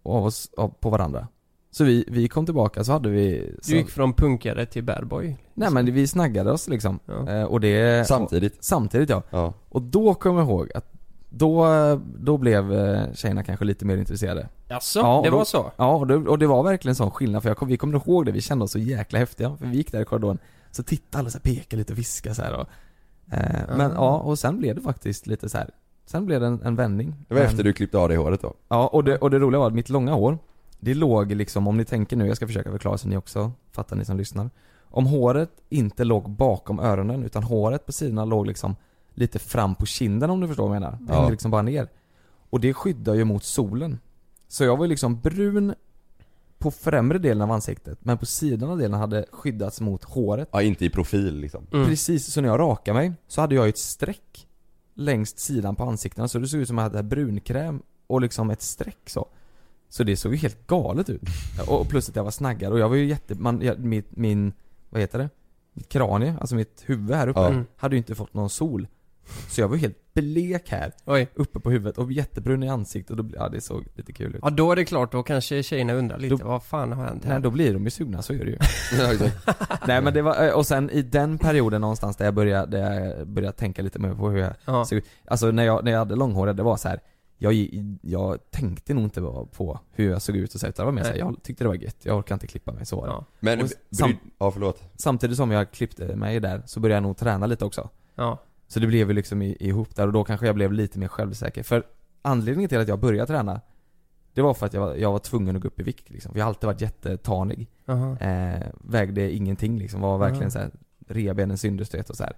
av oss, av, på varandra. Så vi, vi kom tillbaka så hade vi... Så, Du gick från punkare till badboy. nej men vi snaggade oss liksom. Ja. Eh, och det... Samtidigt. Och, samtidigt ja. Ja. Och då kommer jag ihåg att då, då blev eh, tjejerna kanske lite mer intresserade. Jaså? Ja, det då- var så? Ja, och det, och det var verkligen sån skillnad för jag kom, vi kommer ihåg det, vi kände oss så jäkla häftiga. För vi gick där i korridoren, så tittade alla så här, pekade lite och viskade så här och, eh, Men Ah. ja, och sen blev det faktiskt lite så här. Sen blev det en, en vändning. Det var Men- efter du klippte av dig håret då. Ja, och det, och det roliga var att mitt långa hår, det låg liksom, om ni tänker nu, jag ska försöka förklara så ni också fattar ni som lyssnar. Om håret inte låg bakom öronen, utan håret på sidorna låg liksom lite fram på kinden om du förstår vad jag menar. Det Ja. hängde liksom bara ner. Och det skyddar ju mot solen. Så jag var ju liksom brun på främre delen av ansiktet, men på sidan av delen hade skyddats mot håret. Ja, inte i profil liksom. Mm. Precis, så när jag rakade mig så hade jag ju ett streck längst sidan på ansiktena så det såg ut som att jag hade brunkräm och liksom ett streck så. Så det såg ju helt galet ut. Och plus att jag var snaggad och jag var ju jätte, man, jag, mitt, min, vad heter det? Mitt kranie, alltså mitt huvud här uppe, Ja. Mm. hade ju inte fått någon sol. Så jag var helt blek här, Oj. uppe på huvudet och jättebrun i ansiktet och då, ja det såg lite kul ut. Ja då är det klart, då kanske tjejerna undrar lite, Då- vad fan har hänt här? Nej då blir de ju sugna, så är det ju. Nej men det var, eh, och sen i den perioden någonstans där jag började, där jag började tänka lite mer på hur jag Ja. såg ut. Alltså när jag, när jag hade långhåret, det var så här. Jag, jag tänkte nog inte på hur jag såg ut och så, utan det var mer så här, Nej. jag tyckte det var gött, jag orkar inte klippa mig, så var det. Ja. Men, sam- ja förlåt. Samtidigt som jag klippte mig där, så började jag nog träna lite också. Ja. Så det blev ju liksom i- ihop där och då kanske jag blev lite mer självsäker. För anledningen till att jag började träna Det var för att jag var, jag var tvungen att gå upp i vikt liksom. För jag har alltid varit jättetanig. Aha. Eh, vägde ingenting liksom, var verkligen Aha. så här revbenen syntes du vet och så här.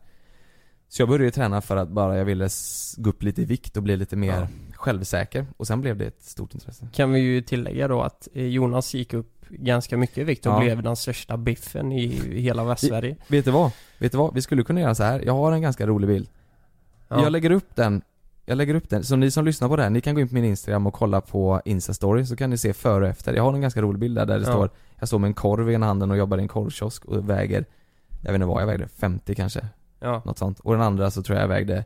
Så jag började träna för att bara jag ville gå upp lite i vikt och bli lite mer Ja. Självsäker. Och sen blev det ett stort intresse. Kan vi ju tillägga då att eh, Jonas gick upp ganska mycket i vikt och Ja. blev den största biffen i hela Västsverige. Vet du vad? Vet du vad? Vi skulle kunna göra så här. jag har en ganska rolig bild. Ja. Jag lägger upp den jag lägger upp den, så ni som lyssnar på det här, ni kan gå in på min Instagram och kolla på Insta-story så kan ni se före och efter. Jag har en ganska rolig bild där, där det Ja. står Jag står med en korv i ena handen och jobbar i en korvkiosk och väger Jag vet inte vad jag vägde, 50 kanske, Ja. något sånt. Och den andra så tror jag jag vägde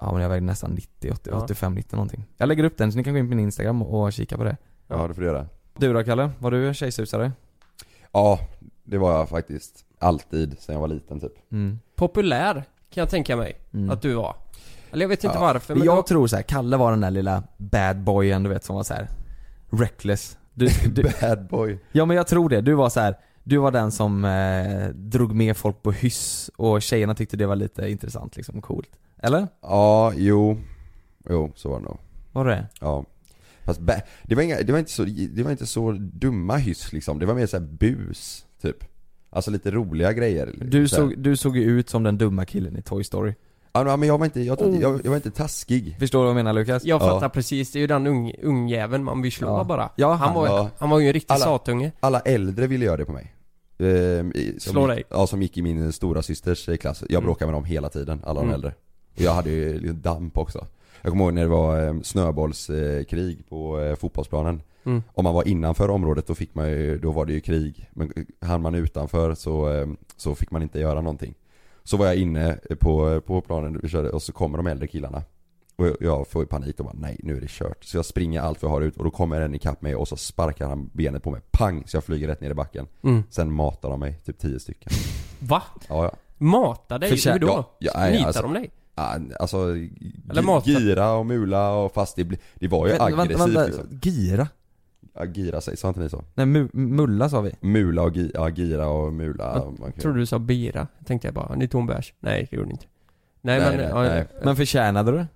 Ja men jag vägde nästan 90, 80, Ja. 85, 90 någonting. Jag lägger upp den så ni kan gå in på min Instagram och kika på det. Ja det får du göra. Du då Kalle? Var du tjejsusare? Ja, det var jag faktiskt. Alltid, sen jag var liten typ. Mm. Populär, kan jag tänka mig, Mm. att du var. Eller jag vet inte Ja. varför Men jag då, tror så här, Kalle var den där lilla bad boyen du vet som var så här reckless. Du, du, Bad boy. ja men jag tror det, du var så här. Du var den som eh, drog med folk på hyss och tjejerna tyckte det var lite intressant liksom, coolt. Eller? Ja, jo. Jo, så var det nog. Var det? Ja. Fast ba- det, var inga, det, var inte så, det var inte så dumma hyss liksom. Det var mer så här bus, typ. Alltså lite roliga grejer. Du Så här. såg, du såg ju ut som den dumma killen i Toy Story. Ja men jag var inte, jag, Oh. jag, jag var inte taskig. Förstår du vad jag menar Lukas? jag Ja. fattar precis, det är ju den ung, ungjäveln man vill slå Ja. bara. Ja, han, han- var, ja. han var ju en riktig Alla- satunge. Alla äldre ville göra det på mig. Ehm, som Slå gick, dig? Ja, som gick i min stora systers eh, klass. Jag Mm. bråkade med dem hela tiden, alla de Mm. äldre. Jag hade ju lite damp också. Jag kommer ihåg när det var eh, snöbollskrig på eh, fotbollsplanen. Mm. Om man var innanför området då fick man ju, då var det ju krig. Men hann man utanför så, eh, så fick man inte göra någonting. Så var jag inne på, på planen och så kommer de äldre killarna. Och jag- får ju panik och bara nej nu är det kört. Så jag springer allt vad jag har ut och då kommer en ikapp mig och så sparkar han benet på mig. Pang! Så jag flyger rätt ner i backen. Mm. Sen matar de mig, typ 10 stycken. Va? Ja, ja. Mata dig? Hur då? Ja, ja, nej, Nitar alltså- de dig? Alltså, gira och mula och fast det, bli- det var ju Vänta, aggressivt vänta, liksom. Gira? Ja, gira sig, sa inte ni så? Nej, mu- mulla sa vi. Mula och gi, ja, gira och mula. Jag Tror du sa bira? Tänkte jag bara, ni tog en bärs? Nej, det gjorde ni inte. Nej, Nej, men... nej, nej. Men förtjänade du det?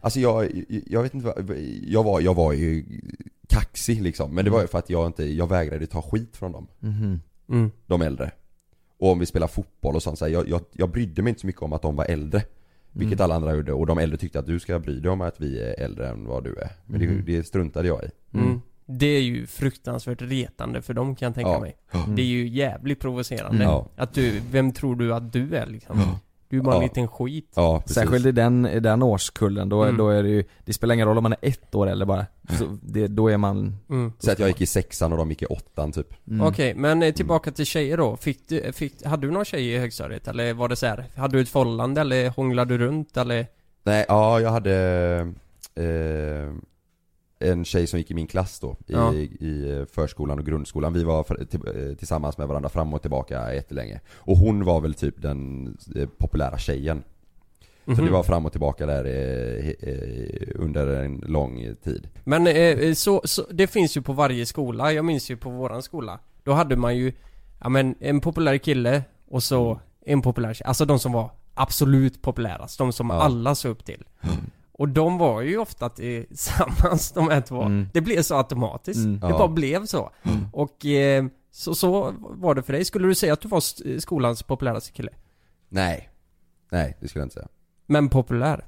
Alltså jag, jag vet inte vad, jag var, jag var ju kaxig liksom. Men det var ju för att jag inte, jag vägrade ta skit från dem. Mhm. Mm. De äldre. Och om vi spelar fotboll och sånt så här, jag, jag, jag brydde mig inte så mycket om att de var äldre. Vilket Mm. alla andra gjorde. Och de äldre tyckte att du ska bry dig om att vi är äldre än vad du är. Men det, det struntade jag i. Mm. Mm. Det är ju fruktansvärt retande för dem kan jag tänka Ja. mig. Mm. Det är ju jävligt provocerande. Ja. Att du, vem tror du att du är liksom? Du är bara en Ja. liten skit. Ja, precis. Särskilt i den, i den årskullen, då, Mm. då är det ju, det spelar ingen roll om man är ett år eller bara. Så det, då är man... Mm. Så att jag gick i sexan och de gick i åttan typ. Mm. Okej, men eh, tillbaka till tjejer då. Fick du, fick, hade du någon tjej i högstadiet? Eller var det så här? Hade du ett förhållande eller hånglade du runt eller? Nej, ja jag hade eh, en tjej som gick i min klass då i, Ja. i förskolan och grundskolan. Vi var för, till, eh, tillsammans med varandra fram och tillbaka jättelänge. Och hon var väl typ den eh, populära tjejen. Så Mhm. det var fram och tillbaka där eh, eh, under en lång tid. Men eh, så, så, det finns ju på varje skola. Jag minns ju på våran skola. Då hade man ju, ja men en populär kille och så en populär tjej. Alltså de som var absolut populärast. De som Ja. alla såg upp till. Och de var ju ofta tillsammans de här två. Mm. Det blev så automatiskt. Mm. Det Ja. bara blev så. Och eh, så, så var det för dig. Skulle du säga att du var skolans populäraste kille? Nej. Nej, det skulle jag inte säga. Men populär?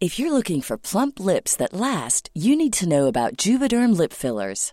If you're looking for plump lips that last, you need to know about Juvederm lip fillers.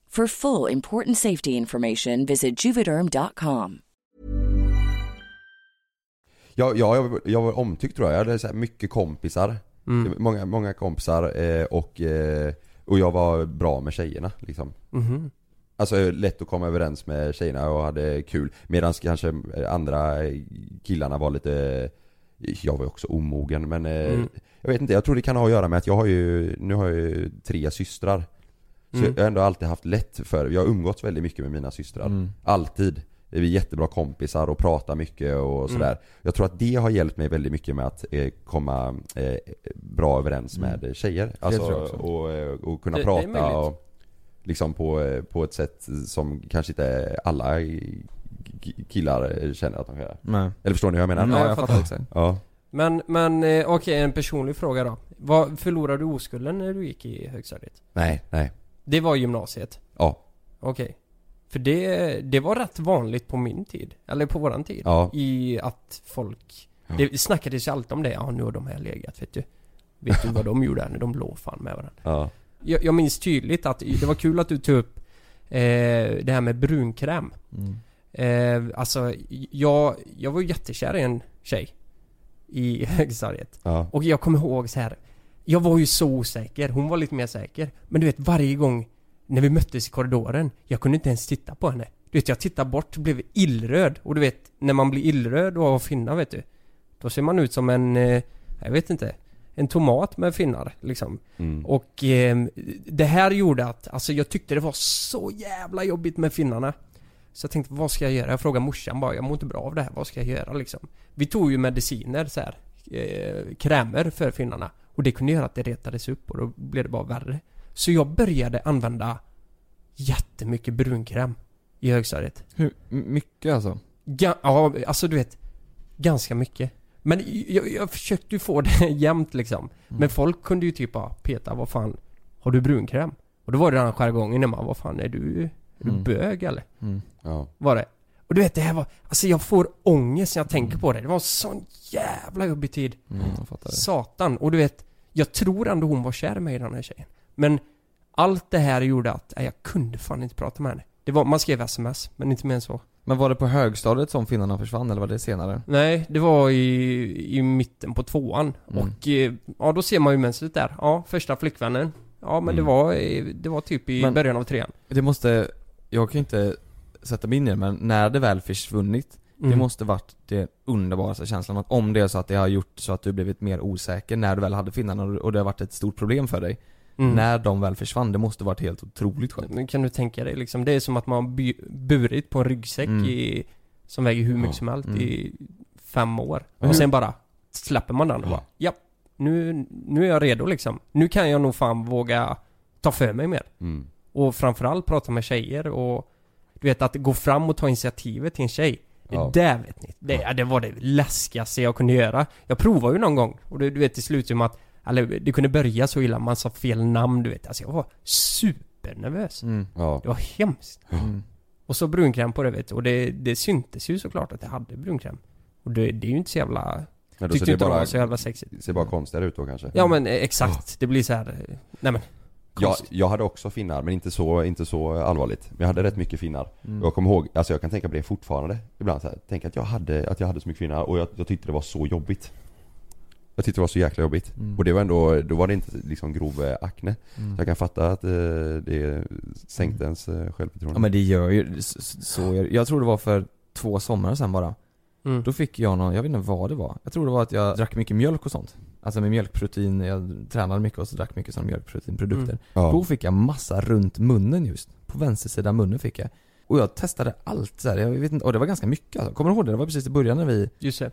For full important safety information, visit juvederm.com. Jag, jag, jag, jag var omtyckt tror jag, jag hade så här mycket kompisar Mm. Många, många kompisar eh, och, eh, och jag var bra med tjejerna liksom Mhm. Alltså lätt att komma överens med tjejerna och hade kul Medan kanske andra killarna var lite Jag var ju också omogen men eh, Mm. Jag vet inte, jag tror det kan ha att göra med att jag har ju Nu har jag ju tre systrar Så Mm. jag har ändå alltid haft lätt för Jag har umgåtts väldigt mycket med mina systrar Mm. Alltid Vi är jättebra kompisar och pratar mycket och Mm. sådär Jag tror att det har hjälpt mig väldigt mycket med att eh, komma eh, bra överens med tjejer Alltså och, eh, och kunna Det- det prata möjligt. och Liksom på, på ett sätt som kanske inte alla killar känner att de kan göra Nej. Eller förstår ni vad jag menar? Ja, jag jag fattar. exakt. Ja Men, men okej, en personlig fråga då. Vad, förlorade du oskulden när du gick i högstadiet? Nej, nej Det var gymnasiet? Ja, Okej. För det, det var rätt vanligt på min tid, eller på våran tid. Ja. I att folk... Det snackades ju alltid om det, ja nu har de här legat vet du. Vet du vad de gjorde när de låg fan med varandra? ja, Jag, jag minns tydligt att det var kul att du tog upp eh, det här med brunkräm. Mm. Eh, alltså, jag, jag var ju jättekär i en tjej. I högstadiet. ja, Och jag kommer ihåg så här. Jag var ju så osäker, hon var lite mer säker. Men du vet varje gång när vi möttes i korridoren, jag kunde inte ens titta på henne. Du vet jag tittade bort, blev illröd. Och du vet, när man blir illröd och har finnar vet du. Då ser man ut som en, eh, jag vet inte, en tomat med finnar liksom. mm. Och eh, det här gjorde att, alltså jag tyckte det var så jävla jobbigt med finnarna. Så jag tänkte, vad ska jag göra? Jag frågade morsan bara, jag mår inte bra av det här, vad ska jag göra liksom? Vi tog ju mediciner så här, eh, krämer för finnarna. Och det kunde göra att det retades upp och då blev det bara värre. Så jag började använda jättemycket brunkräm i högstadiet. Hur mycket alltså? Ga- ja, alltså du vet, ganska mycket. Men jag, jag försökte ju få det jämnt liksom. Men folk kunde ju typ bara peta, vad fan, har du brunkräm? Och då var det den jargongen när man, vad fan är du, är du Mm. bög eller? Mm. ja, Var det. Och du vet det här var, alltså jag får ångest när jag tänker på det. Det var en sån jävla jobbig tid. Mm, det. Satan. Och du vet, jag tror ändå hon var kär i mig den här tjejen. Men allt det här gjorde att, nej, jag kunde fan inte prata med henne. Det var, man skrev sms, men inte mer än så. Men var det på högstadiet som finnarna försvann eller var det senare? Nej, det var i, i mitten på tvåan. Mm. Och eh, ja, då ser man ju mönstret där. Ja, första flickvännen. Ja, men det Mm. var, i- det var typ i Men- början av trean. Det måste, jag kan ju inte sätta mig in i det men när det väl försvunnit Det Mm. måste varit det underbaraste känslan att om det är så att det har gjort så att du blivit mer osäker när du väl hade finnarna och- det har varit ett stort problem för dig Mm. När de väl försvann, det måste varit helt otroligt skönt Men kan du tänka dig liksom, det är som att man har burit på en ryggsäck Mm. i, som väger hur mycket Ja. som helst Mm. i fem år. Och sen bara släpper man den och bara, ja, nu, nu är jag redo liksom. Nu kan jag nog fan våga ta för mig mer. mm. Och framförallt prata med tjejer och du vet att gå fram och ta initiativet till en tjej. Det Ja. där vet ni, det, ja. det var det läskigaste jag kunde göra. Jag provade ju någon gång och det, du vet det slutade med att, eller det kunde börja så illa, man sa fel namn du vet. Alltså jag var supernervös. mm. ja, Det var hemskt. Mm. Och så brunkräm på det vet du. Och det, det syntes ju såklart att jag hade brunkräm. Och det, det är ju inte så jävla... ja då Tyckte ser inte bara, var så jävla sexigt. ser bara konstigare ut då kanske Ja men eh, exakt. Det blir så här. eh, Nej men. Jag, konstigt. jag hade också finnar men inte så, inte så allvarligt Men jag hade rätt mycket finnar Mm. Jag kommer ihåg, alltså jag kan tänka på det fortfarande ibland så här. Tänk att jag hade, att jag hade så mycket finnar och jag, jag tyckte det var så jobbigt Jag tyckte det var så jäkla jobbigt Mm. Och det var ändå, då var det inte liksom grov eh, akne Mm. Så jag kan fatta att eh, det sänkte ens eh, självförtroende Ja men det gör ju, så gör Jag tror det var för två somrar sedan bara Mm. Då fick jag någon, jag vet inte vad det var Jag tror det var att jag drack mycket mjölk och sånt Alltså med mjölkprotein, jag tränade mycket och så drack mycket sådana mjölkproteinprodukter Mm. Då ja. fick jag massa runt munnen just. På vänster sida munnen fick jag. Och jag testade allt så här. jag vet inte, och det var ganska mycket alltså. Kommer du ihåg det? Det var precis i början när vi Just det.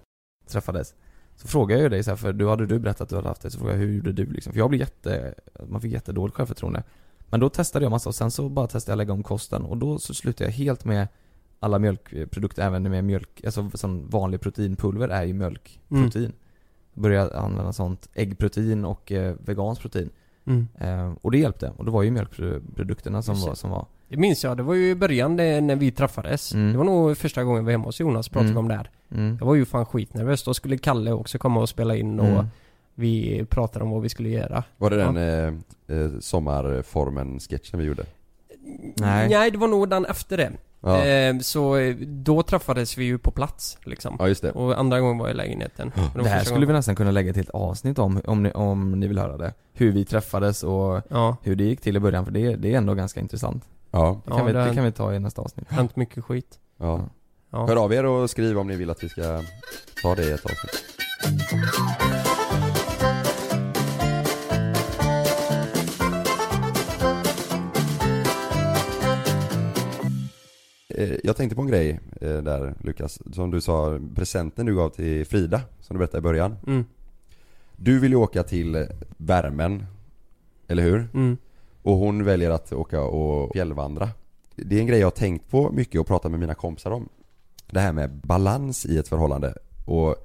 träffades. Så frågade jag ju dig så här, för då hade du berättat att du hade haft det, så frågade jag hur gjorde du liksom? För jag blev jätte, man fick jättedåligt självförtroende. Men då testade jag massa och sen så bara testade jag lägga om kosten och då så slutade jag helt med alla mjölkprodukter, även med mjölk, alltså sån vanlig proteinpulver är ju mjölkprotein. Mm. Började använda sånt äggprotein och eh, veganskt protein. Mm. Eh, och det hjälpte. Och det var ju mjölkprodukterna som var, som var. Det minns jag, det var ju i början det, när vi träffades. Mm. Det var nog första gången vi var hemma hos Jonas och pratade Mm. om det här. Mm. Jag var ju fan skitnervös. Då skulle Kalle också komma och spela in och Mm. vi pratade om vad vi skulle göra. Var det Ja. den eh, eh, sommarformen-sketchen vi gjorde? Nej. Nej, det var nog den efter det. Ja, Eh, så eh, då träffades vi ju på plats liksom. ja just det. Och andra gången var jag i lägenheten. Var Det här skulle vi gången- nästan kunna lägga till ett avsnitt om, om ni, om ni vill höra det. Hur vi träffades och Ja, hur det gick till i början, för det, det är ändå ganska intressant. Ja, Det kan, Ja, vi, det- det kan vi ta i nästa avsnitt. hänt mycket skit. ja. Ja. Hör av er och skriv om ni vill att vi ska ta det i ett avsnitt. Jag tänkte på en grej eh, där Lukas, som du sa, presenten du gav till Frida, som du berättade i början. Mm, Du vill ju åka till värmen, eller hur? mm, Och hon väljer att åka och fjällvandra. Det är en grej jag har tänkt på mycket och pratat med mina kompisar om. Det här med balans i ett förhållande. Och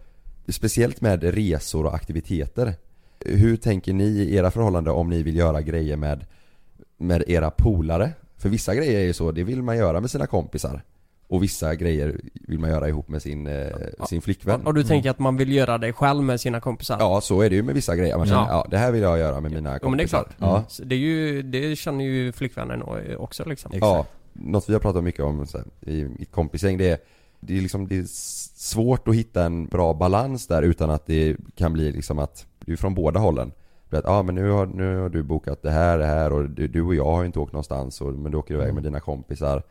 speciellt med resor och aktiviteter. Hur tänker ni i era förhållanden om ni vill göra grejer med, med era polare? För vissa grejer är ju så, det vill man göra med sina kompisar. Och vissa grejer vill man göra ihop med sin, eh, sin flickvän. Och du tänker att man vill göra det själv med sina kompisar? Ja, så är det ju med vissa grejer. Man känner, Ja. ja. det här vill jag göra med mina kompisar. Jo men det är klart. Ja. Så det är ju, det känner ju flickvännen också liksom. Ja, något vi har pratat mycket om så här, i mitt kompisgäng det är det är liksom det är svårt att hitta en bra balans där utan att det kan bli liksom att det är från båda hållen. Ja men nu har, nu har du bokat det här, det här och du, du och jag har inte åkt någonstans och, men du åker iväg med dina kompisar.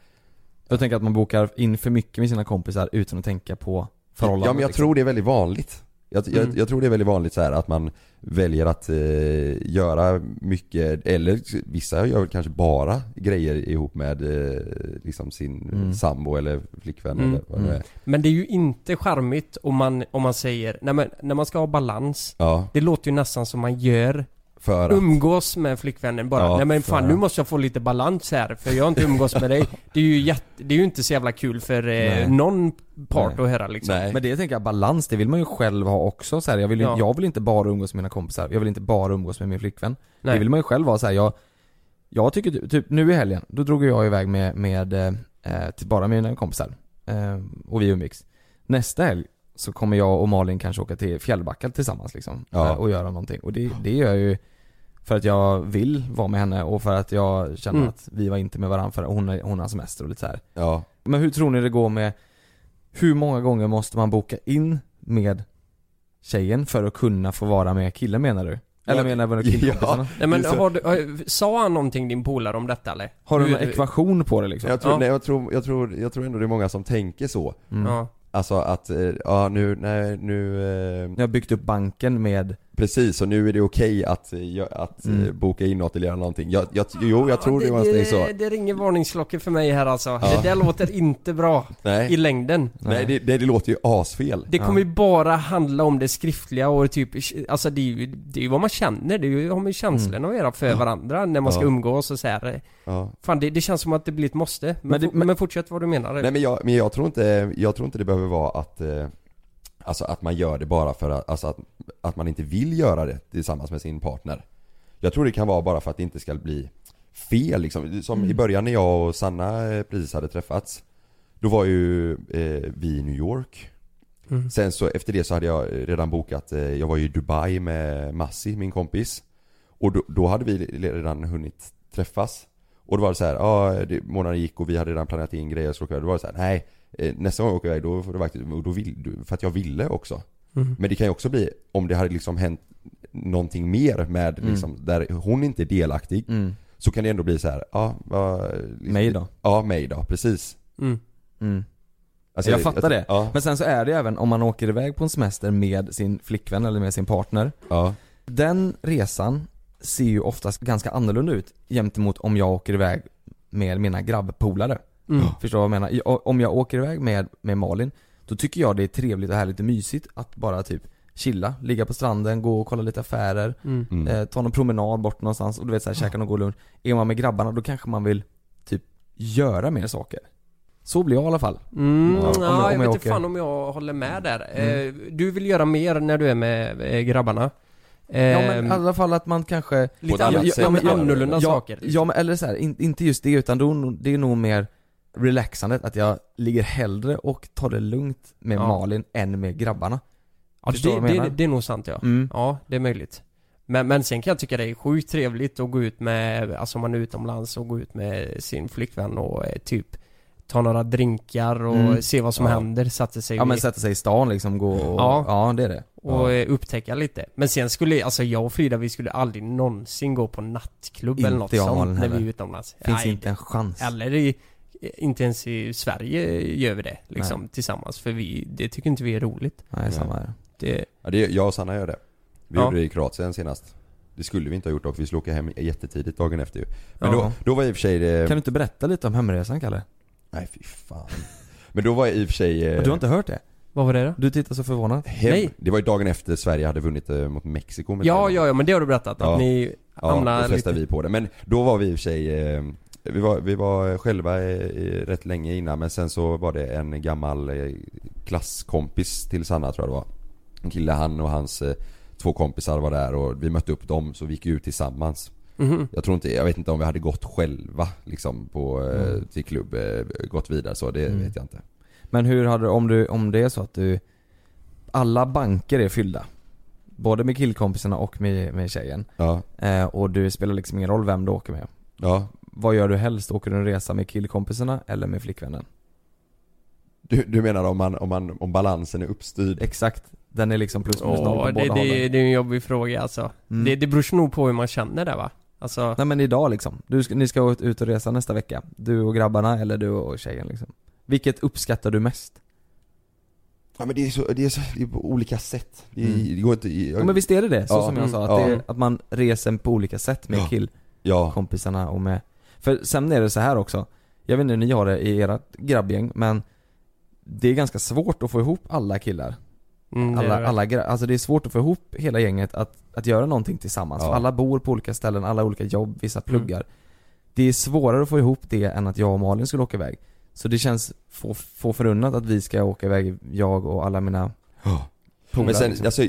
Jag tänker att man bokar in för mycket med sina kompisar utan att tänka på förhållandet. Ja men jag liksom. tror det är väldigt vanligt. Jag, jag, Mm. jag tror det är väldigt vanligt så här att man väljer att eh, göra mycket, eller vissa gör väl kanske bara grejer ihop med eh, liksom sin Mm. sambo eller flickvän Mm. eller vad det Mm. är. Men det är ju inte charmigt om man, om man säger, nej men när man ska ha balans Ja, Det låter ju nästan som man gör för att Umgås med flickvännen bara, Ja, nej men fan för- nu måste jag få lite balans här för jag har inte umgås med dig Det är ju jätte, det är ju inte så jävla kul för eh, någon part Nej. att höra liksom Nej. Men det tänker jag, balans, det vill man ju själv ha också så här, jag, vill ju, Ja. jag vill inte bara umgås med mina kompisar, jag vill inte bara umgås med min flickvän. Nej. Det vill man ju själv ha så här, jag, jag tycker typ- nu i helgen, då drog jag iväg med, med eh, till bara mina kompisar. Eh, och vi umgicks. Nästa helg så kommer jag och Malin kanske åka till Fjällbacka tillsammans liksom. Ja. eh, Och göra någonting. Och det, det gör jag ju för att jag vill vara med henne och för att jag känner Mm. att vi var inte med varandra för hon, är- hon har semester och lite så här. Ja, Men hur tror ni det går med Hur många gånger måste man boka in med tjejen för att kunna få vara med killen menar du? Eller Ja, menar du ja. killkompisarna? Nej men har du, har- sa han någonting din polare om detta eller? Har du någon ekvation på det liksom? jag tror, Ja. nej, jag, tror, jag, tror, jag tror ändå det är många som tänker så Mm. Ja, Alltså att, eh, ja nu, nej nu, eh, Jag har byggt upp banken med precis och nu är det okej att, eh, att eh, Mm. boka in något eller göra någonting jag, jag, Jo jag tror det, det, var en så det, det ringer varningsklockor för mig här alltså. Ja. Det där låter inte bra i Nej, längden. nej det, det, det låter ju asfel Det kommer ju bara handla om det skriftliga och typ, alltså det är ju, det är ju vad man känner, det är ju, har med känslorna att göra för varandra när man ska Ja. umgås och så här. ja. Fan det, känns som att det blir ett måste. Men, Men men, men fortsätt vad du menar. Nej men jag, men jag tror inte, jag tror inte det behöver vara att eh, Alltså att man gör det bara för att, alltså att, att man inte vill göra det tillsammans med sin partner. Jag tror det kan vara bara för att det inte ska bli fel liksom. Som i början när jag och Sanna eh, precis hade träffats Då var ju eh, vi i New York. Mm. Sen så efter det så hade jag redan bokat, eh, jag var ju i Dubai med Massi, min kompis. Och då, då hade vi redan hunnit träffas. Och då var det så här, ja månaden gick och vi hade redan planerat in grejer så då var det så här, nej eh, Nästa gång jag åker iväg då får det faktiskt, och då vill, för att jag ville också Mm. Men det kan ju också bli, om det hade liksom hänt någonting mer med Mm. liksom, där hon inte är delaktig mm. Så kan det ändå bli så här, ja vad, liksom, mig då? Ja, mig då, precis Mm. Alltså, Jag fattar det. Ja, Men sen så är det även om man åker iväg på en semester med sin flickvän eller med sin partner ja, Den resan ser ju oftast ganska annorlunda ut gentemot om jag åker iväg med mina grabbpolare Mm. Förstår du vad jag menar? Om jag åker iväg med, med Malin Då tycker jag det är trevligt och härligt och mysigt att bara typ chilla, ligga på stranden, gå och kolla lite affärer, Mm. Mm. eh, ta någon promenad bort någonstans och du vet såhär, käka någon god lunch. Är man med grabbarna då kanske man vill typ göra mer saker. Så blir jag i alla fall. Mm, Ja, om jag- ja, om jag jag vet inte fan om jag håller med där. Mm. Eh, du vill göra mer när du är med eh, grabbarna. Eh, Ja men i alla fall att man kanske lite annat sätt ja, men annorlunda ja, saker. Ja men eller så här, in, inte just det utan då, det är nog mer relaxandet, att jag ligger hellre och tar det lugnt med Ja. Malin än med grabbarna. ja, förstår det, vad jag det, menar? det är nog sant ja. Mm. Ja, det är möjligt. Men, men sen kan jag tycka det är sjukt trevligt att gå ut med, alltså om man är utomlands och gå ut med sin flickvän och eh, typ ta några drinkar och Mm. se vad som Ja. händer, sätta sig Ja men sätta sig i stan liksom, gå och, Ja. ja, det är det. och eh, upptäcka lite. Men sen skulle, alltså jag och Frida vi skulle aldrig någonsin gå på nattklubb eller Inte något jag och sånt när vi är utomlands. Finns Nej, inte en chans. Eller i, inte ens i Sverige gör vi det liksom tillsammans för vi, det tycker inte vi är roligt. Nej, samma här. Det, Ja, det, jag och Sanna gör det. Vi Ja. gjorde det i Kroatien senast. Det skulle vi inte ha gjort dock, vi skulle åka hem jättetidigt dagen efter ju. Men Ja. då, då var i och för sig det... Kan du inte berätta lite om hemresan Kalle? Nej fy fan. Men då var i och för sig... eh, Du har inte hört det? vad var det då? Du tittar så förvånad. hem. Nej. Det var ju dagen efter Sverige hade vunnit eh, mot Mexiko med Ja, 3-0. ja, ja, men det har du berättat Ja. att ni Ja, hamnar då flestade lite... vi på det. Men då var vi i och för sig, eh, vi var, vi var själva i, i, rätt länge innan men sen så var det en gammal eh, klasskompis till Sanna tror jag det var. En kille, han och hans eh, två kompisar var där och vi mötte upp dem så vi gick ut tillsammans. Mhm. Jag tror inte, jag vet inte om vi hade gått själva liksom på, eh, Mm. till klubb, eh, gått vidare så, det Mm. vet jag inte. Men hur hade om du, om det är så att du Alla banker är fyllda Både med killkompisarna och med, med tjejen Ja, eh, Och du spelar liksom ingen roll vem du åker med ja. Vad gör du helst? Åker du en resa med killkompisarna eller med flickvännen? Du, du menar om man, om man, om balansen är uppstyrd? Exakt, den är liksom plus minus noll på det, båda det, hållen det är en jobbig fråga alltså. Mm. Det, det beror nog på hur man känner det va? Alltså, Nej men idag liksom, du ska, ni ska ut och resa nästa vecka Du och grabbarna eller du och tjejen liksom Vilket uppskattar du mest? Ja men det är så, det är så, det är på olika sätt. Det, Mm. det går inte i, Ja men visst är det det? Så Ja. som jag sa, att, Ja. det att man reser på olika sätt med Ja. killkompisarna och med För sen är det så här också Jag vet inte hur ni har det i ert grabbgäng men Det är ganska svårt att få ihop alla killar mm, alla, alla gra- alltså det är svårt att få ihop hela gänget att, att göra någonting tillsammans. Ja. För alla bor på olika ställen, alla har olika jobb, vissa Mm. pluggar. Det är svårare att få ihop det än att jag och Malin skulle åka iväg. Så det känns få, få förunnat att vi ska åka iväg, jag och alla mina Ja. polare. Men sen, liksom. alltså,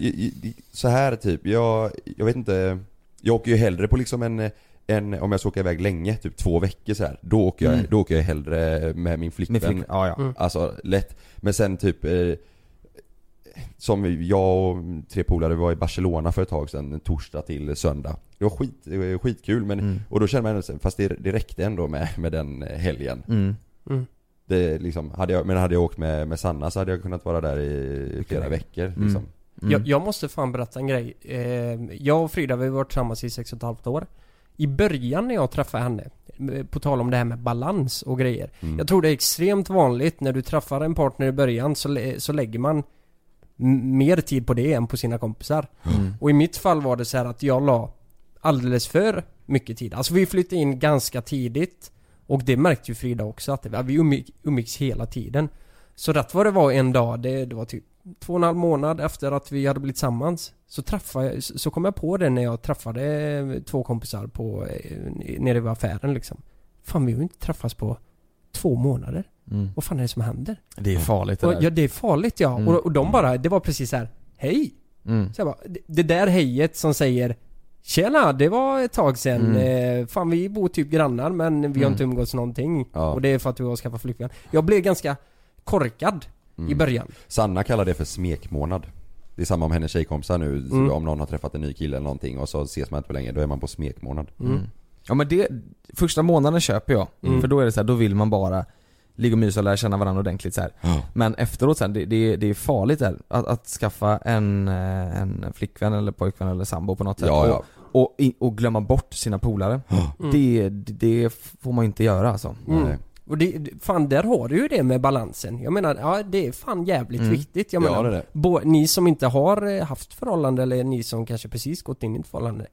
så här typ, jag, jag vet inte Jag åker ju hellre på liksom en, en om jag ska åka iväg länge, typ två veckor så här. Då åker jag, Mm. då åker jag hellre med min flickvän Med flick, ja, ja. Mm. Alltså lätt, men sen typ eh, Som jag och tre polare var i Barcelona för ett tag sedan, torsdag till söndag Det var skit, det var skitkul men Mm. Och då kände man ändå, så- fast det, det räckte ändå med, med den helgen Mm. Mm. det liksom, hade jag, Men hade jag åkt med, med Sanna så hade jag kunnat vara där i flera veckor Mm. liksom Mm. Jag, jag måste fan berätta en grej. Eh, jag och Frida vi har varit tillsammans i sex och ett halvt år. I början när jag träffade henne, på tal om det här med balans och grejer. Mm. Jag tror det är extremt vanligt när du träffar en partner i början så, lä- så lägger man mer tid på det än på sina kompisar. Mm. Och i mitt fall var det så här att jag la alldeles för mycket tid. Alltså vi flyttade in ganska tidigt och det märkte ju Frida också att vi umgick, umgicks hela tiden. Så rätt vad det var en dag, det, det var typ två och en halv månad efter att vi hade blivit tillsammans Så träffade så kom jag på det när jag träffade två kompisar på, eh, nere vid affären liksom Fan vi har ju inte träffats på två månader. Mm. Vad fan är det som händer? Det är farligt det Och, där. ja det är farligt ja. Mm. Och, och de bara, det var precis så här. Hej! Mm. Så jag bara, det, det där hejet som säger Tjena, det var ett tag sen. Eh, fan vi bor typ grannar men vi har Mm. inte umgåtts någonting. Ja. Och det är för att du har skaffat flickvän. Jag blev ganska korkad i Mm. början. Sanna kallar det för smekmånad Det är samma om hennes tjejkompisar nu, Mm. om någon har träffat en ny kille eller någonting och så ses man inte på länge, då är man på smekmånad Mm. Ja men det, första månaden köper jag. Mm. För då är det så här, då vill man bara ligga och mysa och lära känna varandra ordentligt så här. Men efteråt sen, det, det, det är farligt där. Att, att skaffa en, eh, en flickvän eller pojkvän eller sambo på något sätt. Ja, ja. Och, och, i- och glömma bort sina polare. Mm. Det, det får man inte göra alltså. Mm. Och det, fan där har du ju det med balansen. Jag menar, ja det är fan jävligt Mm. viktigt. Jag Ja, menar, det det. bo, ni som inte har eh, haft förhållande eller ni som kanske precis gått in i ett förhållande.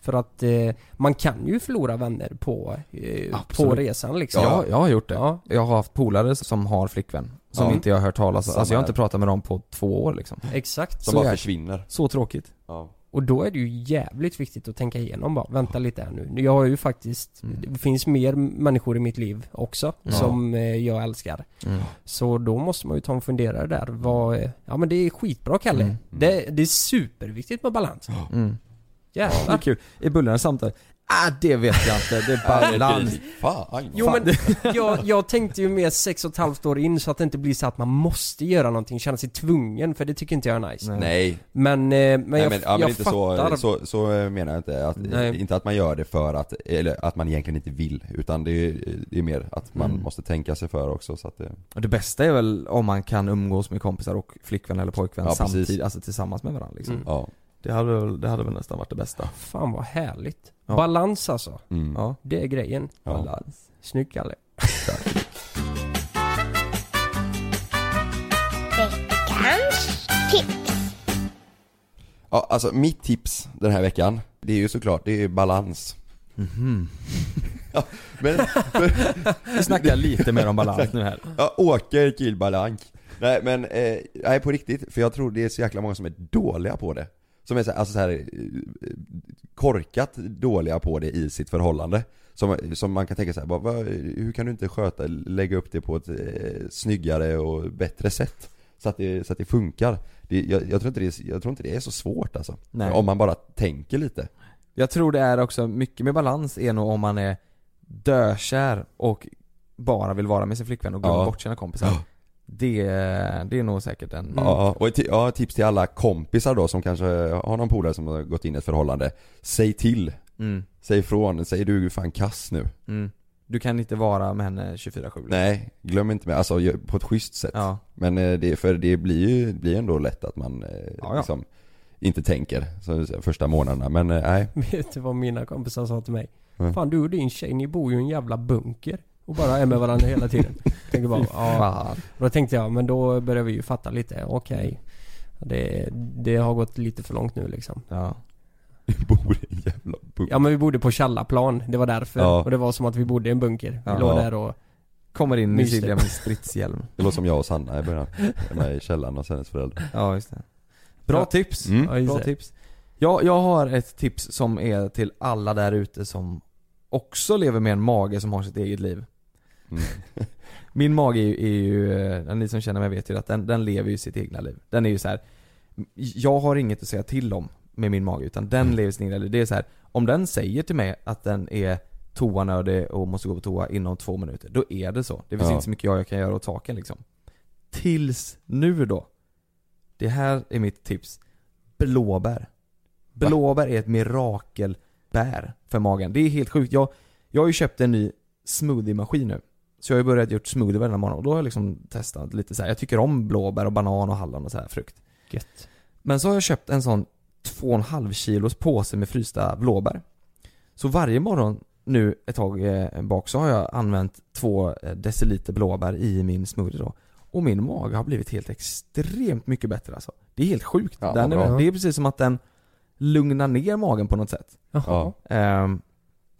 För att eh, man kan ju förlora vänner på, eh, på resan liksom. Ja, jag har gjort det. Ja. Jag har haft polare som har flickvän. Som Ja. inte jag har hört talas om. Alltså jag har inte pratat med dem på två år liksom. Exakt. Som Så bara försvinner. Så tråkigt. Ja. Och då är det ju jävligt viktigt att tänka igenom bara, vänta lite här nu. Jag har ju faktiskt, Mm. det finns mer människor i mitt liv också Ja. som eh, jag älskar. Mm. Så då måste man ju ta en funderare där. Vad, eh, ja men det är skitbra Kalle. Mm. Det, det är superviktigt med balans. Mm. Det är Jävlar. kul. I Bullarnas samtal, ah det vet jag inte, det är balans. Fan. Jo men jag, jag tänkte ju mer sex och ett halvt år in så att det inte blir så att man måste göra någonting, känna sig tvungen för det tycker inte jag är nice. Nej. Nej, Men, eh, men Nej jag, men, ja, men jag inte fattar. så, så, så menar jag inte. Att, Nej. inte att man gör det för att, eller att man egentligen inte vill. Utan det är, det är mer att man Mm. måste tänka sig för också så att det, Och det bästa är väl om man kan umgås med kompisar och flickvän eller pojkvän Ja, samtidigt, alltså tillsammans med varandra liksom. Mm. ja. Det, hade väl, det hade väl nästan varit det bästa. Fan vad härligt. Ja. Balans alltså. Mm. Ja. Det är grejen. Ja. Balans. Snyggt Kalle. Veckans tips. ja, alltså mitt tips den här veckan, det är ju såklart, det är balans. Mhm. Men, Vi snackar lite mer om balans nu här. ja, åker killbalank. Nej men, eh, nej på riktigt, för jag tror det är så jäkla många som är dåliga på det. Som är så, alltså så här, eh, korkat dåliga på det i sitt förhållande. Som, som man kan tänka så här, bara, hur kan du inte sköta, lägga upp det på ett eh, snyggare och bättre sätt? Så att det, så att det funkar. Det, jag, jag, tror inte det jag tror inte det är så svårt alltså. Nej. Om man bara tänker lite. Jag tror det är också, mycket med balans är nog om man är dökär och bara vill vara med sin flickvän och glömmer Ja. bort sina kompisar. Det, det är nog säkert en... Ja, och ett, ja, tips till alla kompisar då som kanske har någon polare som har gått in i ett förhållande. Säg till. Mm. Säg ifrån. Säg du är fan kass nu. Mm. Du kan inte vara med henne 24-7 Nej, glöm inte med, alltså på ett schysst sätt. Ja. Men eh, det, för det blir ju det blir ändå lätt att man eh, Ja, ja. liksom inte tänker så, första månaderna. Men eh, nej. Vet du vad mina kompisar sa till mig? Mm. Fan du och din tjej, ni bor ju i en jävla bunker. Och bara är med varandra hela tiden. Tänker bara, ja. Och då tänkte jag, men då börjar vi ju fatta lite, okej. Det, det har gått lite för långt nu liksom. Ja. Bor i en jävla bunk. Ja men vi bodde på Källarplan, det var därför. Ja. Och det var som att vi bodde i en bunker. Ja. Vi låg där och... Kommer in i. Silvia med stridshjälm. Det var som jag och Sanna i början. Hemma i källaren hos hennes föräldrar. Ja, just det. Bra Ja. tips. Mm. Ja, Bra det. tips. Jag, jag har ett tips som är till alla där ute som också lever med en mage som har sitt eget liv. Mm. Min mage är ju, är ju eh, ni som känner mig vet ju att den, den lever ju sitt egna liv. Den är ju så här. jag har inget att säga till om med min mage utan den Mm. lever sitt egna liv. Det är så här. om den säger till mig att den är toanödig och måste gå på toa inom två minuter, då är det så. Det finns Ja. inte så mycket jag, jag kan göra åt saken liksom. Tills nu då. Det här är mitt tips. Blåbär. Blåbär är ett mirakelbär för magen. Det är helt sjukt. Jag, jag har ju köpt en ny smoothie-maskin nu. Så jag har ju börjat gjort smoothie varje morgon och då har jag liksom testat lite så här. Jag tycker om blåbär och banan och hallon och så här frukt. Gött. Men så har jag köpt en sån 2,5 kilos påse med frysta blåbär. Så varje morgon nu ett tag eh, bak så har jag använt två eh, deciliter blåbär i min smoothie då. Och min mage har blivit helt extremt mycket bättre alltså. Det är helt sjukt. Ja, den är, det är precis som att den lugnar ner magen på något sätt. Jaha. Ja.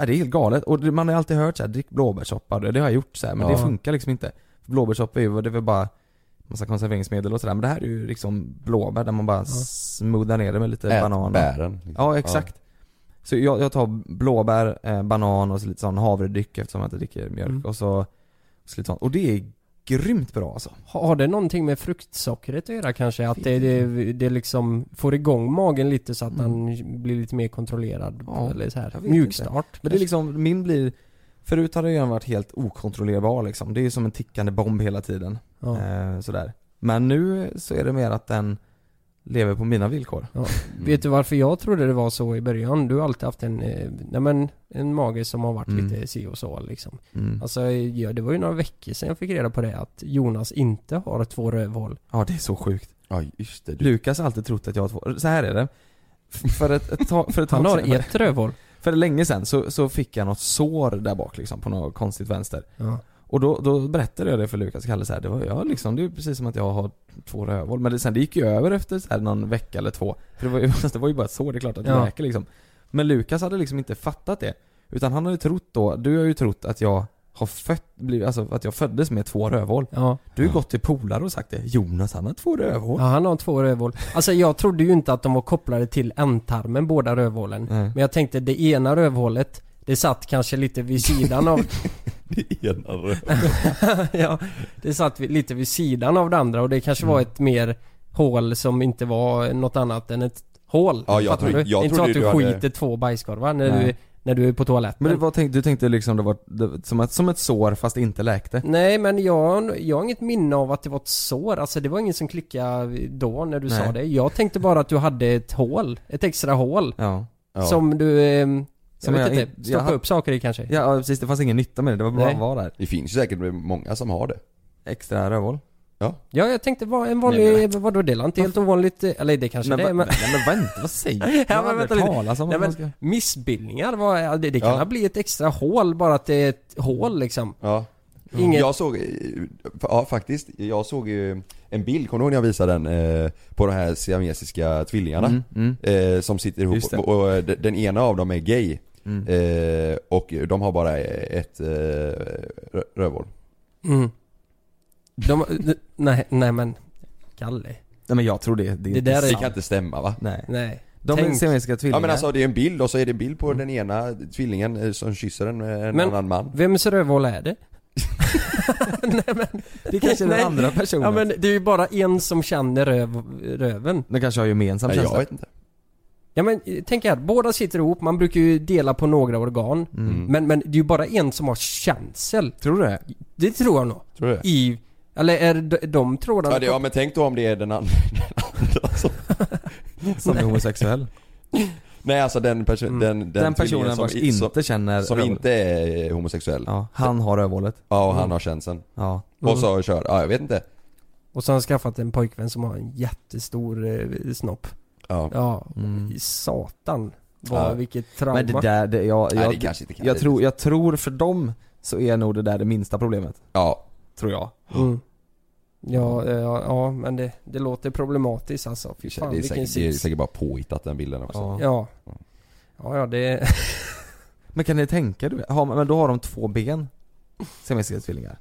Ja, det är helt galet. Och man har alltid hört så här, drick blåbärssoppa. Det det har jag gjort så här, men Ja. det funkar liksom inte. För blåbärssoppa är ju, det är väl bara massa konserveringsmedel och sådär. Men det här är ju liksom blåbär där man bara smoothar ner det med lite Ät banan. bären. liksom. Ja, exakt. Så jag, jag tar blåbär, eh, banan och så lite sån havredryck eftersom jag inte dricker mjölk Mm. och så, så lite sånt. Och det är grymt bra alltså. Har det någonting med fruktsockret att göra kanske? Att det, det, det liksom får igång magen lite så att Mm. den blir lite mer kontrollerad? Ja, eller så här. Mjukstart? Men det är liksom, min blir Förut har den varit helt okontrollerbar liksom. Det är som en tickande bomb hela tiden. ja. Eh, sådär. Men nu så är det mer att den lever på mina villkor. Ja. Vet du varför jag trodde det var så i början? Du har alltid haft en, eh, nej men, en mage som har varit Mm. lite si och så liksom. Mm. Alltså, ja, det var ju några veckor sedan jag fick reda på det att Jonas inte har två rövhål. Ja, det är så sjukt. Ja just det. Du, Lukas har alltid trott att jag har två, så här är det. För ett, ett tag, för ett Han har sedan, ett rövhål. för länge sedan så, så fick jag något sår där bak liksom på något konstigt vänster. Ja. Och då, då berättade jag det för Lukas och Kalle så här, det var jag liksom, det är precis som att jag har två rövhål. Men det, sen det gick ju över efter så här någon vecka eller två. För det var ju, det var ju bara ett sår, det är klart att det Ja. läker liksom. Men Lukas hade liksom inte fattat det. Utan han ju trott då, du har ju trott att jag har fött, blivit- alltså att jag föddes med två rövhål. Ja. Du har ju gått till polare och sagt det. Jonas han har två rövhål. ja, han har två rövhål. Alltså jag trodde ju inte att de var kopplade till ändtarmen båda rövhålen. Nej. Men jag tänkte det ena rövhålet, det satt kanske lite vid sidan av... Det ena röv. ja, det satt lite vid sidan av det andra och det kanske var ett mer hål som inte var något annat än ett hål. Ja, jag trodde- du? jag inte så att du hade- skiter två bajskorvar när Nej. du, när du är på toaletten. Men det var, tänk, du tänkte liksom det var det, som, ett, som ett sår fast inte läkte? Nej men jag, jag har inget minne av att det var ett sår, alltså det var ingen som klickade då när du Nej. sa det. Jag tänkte bara att du hade ett hål, ett extra hål. Ja. Ja. Som du, eh, jag Som vet jag inte, in- stoppa jag- upp saker i kanske? Ja precis, det fanns ingen nytta med det, det var bara Nej. att vara där. Det finns ju säkert många som har det. Extra rövhål. Ja, jag tänkte vad en vanlig, vadå det är inte helt ovanligt, eller det kanske Men, det är men... nej, men vänta, vad säger du? Ja, Jag har men aldrig talas om Nej, ska... men missbildningar, vad, ja, det, det kan Ja. ha bli ett extra hål bara att det är ett hål liksom. Ja. Inget... Jag såg, eh, ja faktiskt, jag såg ju en bild, kommer du ihåg när jag visade den? Eh, på de här siamesiska tvillingarna. Mm, mm, Eh, som sitter ihop och, den ena av dem är gay. Mm. Eh, och de har bara ett eh, rö- rövhål. Mm. De, nej, nej men, Kalle. Nej men jag tror det, det, är Det inte där är- Det kan inte stämma va? Nej. Nej. De är Tänk- siamesiska tvillingar. Ja men alltså det är en bild och så är det en bild på den ena tvillingen eh, som kysser en, en Men- annan man. Vems rövhål är det? nej men, det kanske är den Nej. andra personen. ja men det är ju bara en som känner röv, röven. De kanske har gemensam Nej, jag känsla. vet inte. Ja men eh, tänk här, båda sitter ihop, man brukar ju dela på några organ. Mm. Men, men det är ju bara en som har känsel. Tror du det? Det tror jag nog. Tror du det? I, eller är de, de trådarna... Ja, det, ja men tänk då om det är den andra, den andra som, Som är homosexuell. Nej alltså den, perso- Mm. den, den, Den, personen som, inte känner som inte är homosexuell. Ja, Ja, han har rövhålet. och Mm. han har känseln. Ja. Och så kör, ja jag vet inte. Och så har han skaffat en pojkvän som har en jättestor eh, snopp. Ja. Ja, Mm. satan. Vad, Ja. vilket trauma. Men det där, det, jag, Nej jag, det kanske inte kan jag, tror, jag tror för dem så är nog det där det minsta problemet. Ja. Tror jag. Mm. Ja, ja, ja, men det, det låter problematiskt alltså. Fy Det fan är, vilken säkert, det är säkert bara påhittat den bilden också. Ja. Ja. Ja, ja det... Men kan ni tänka du har, Men då har de två ben. Siamesiska tvillingar.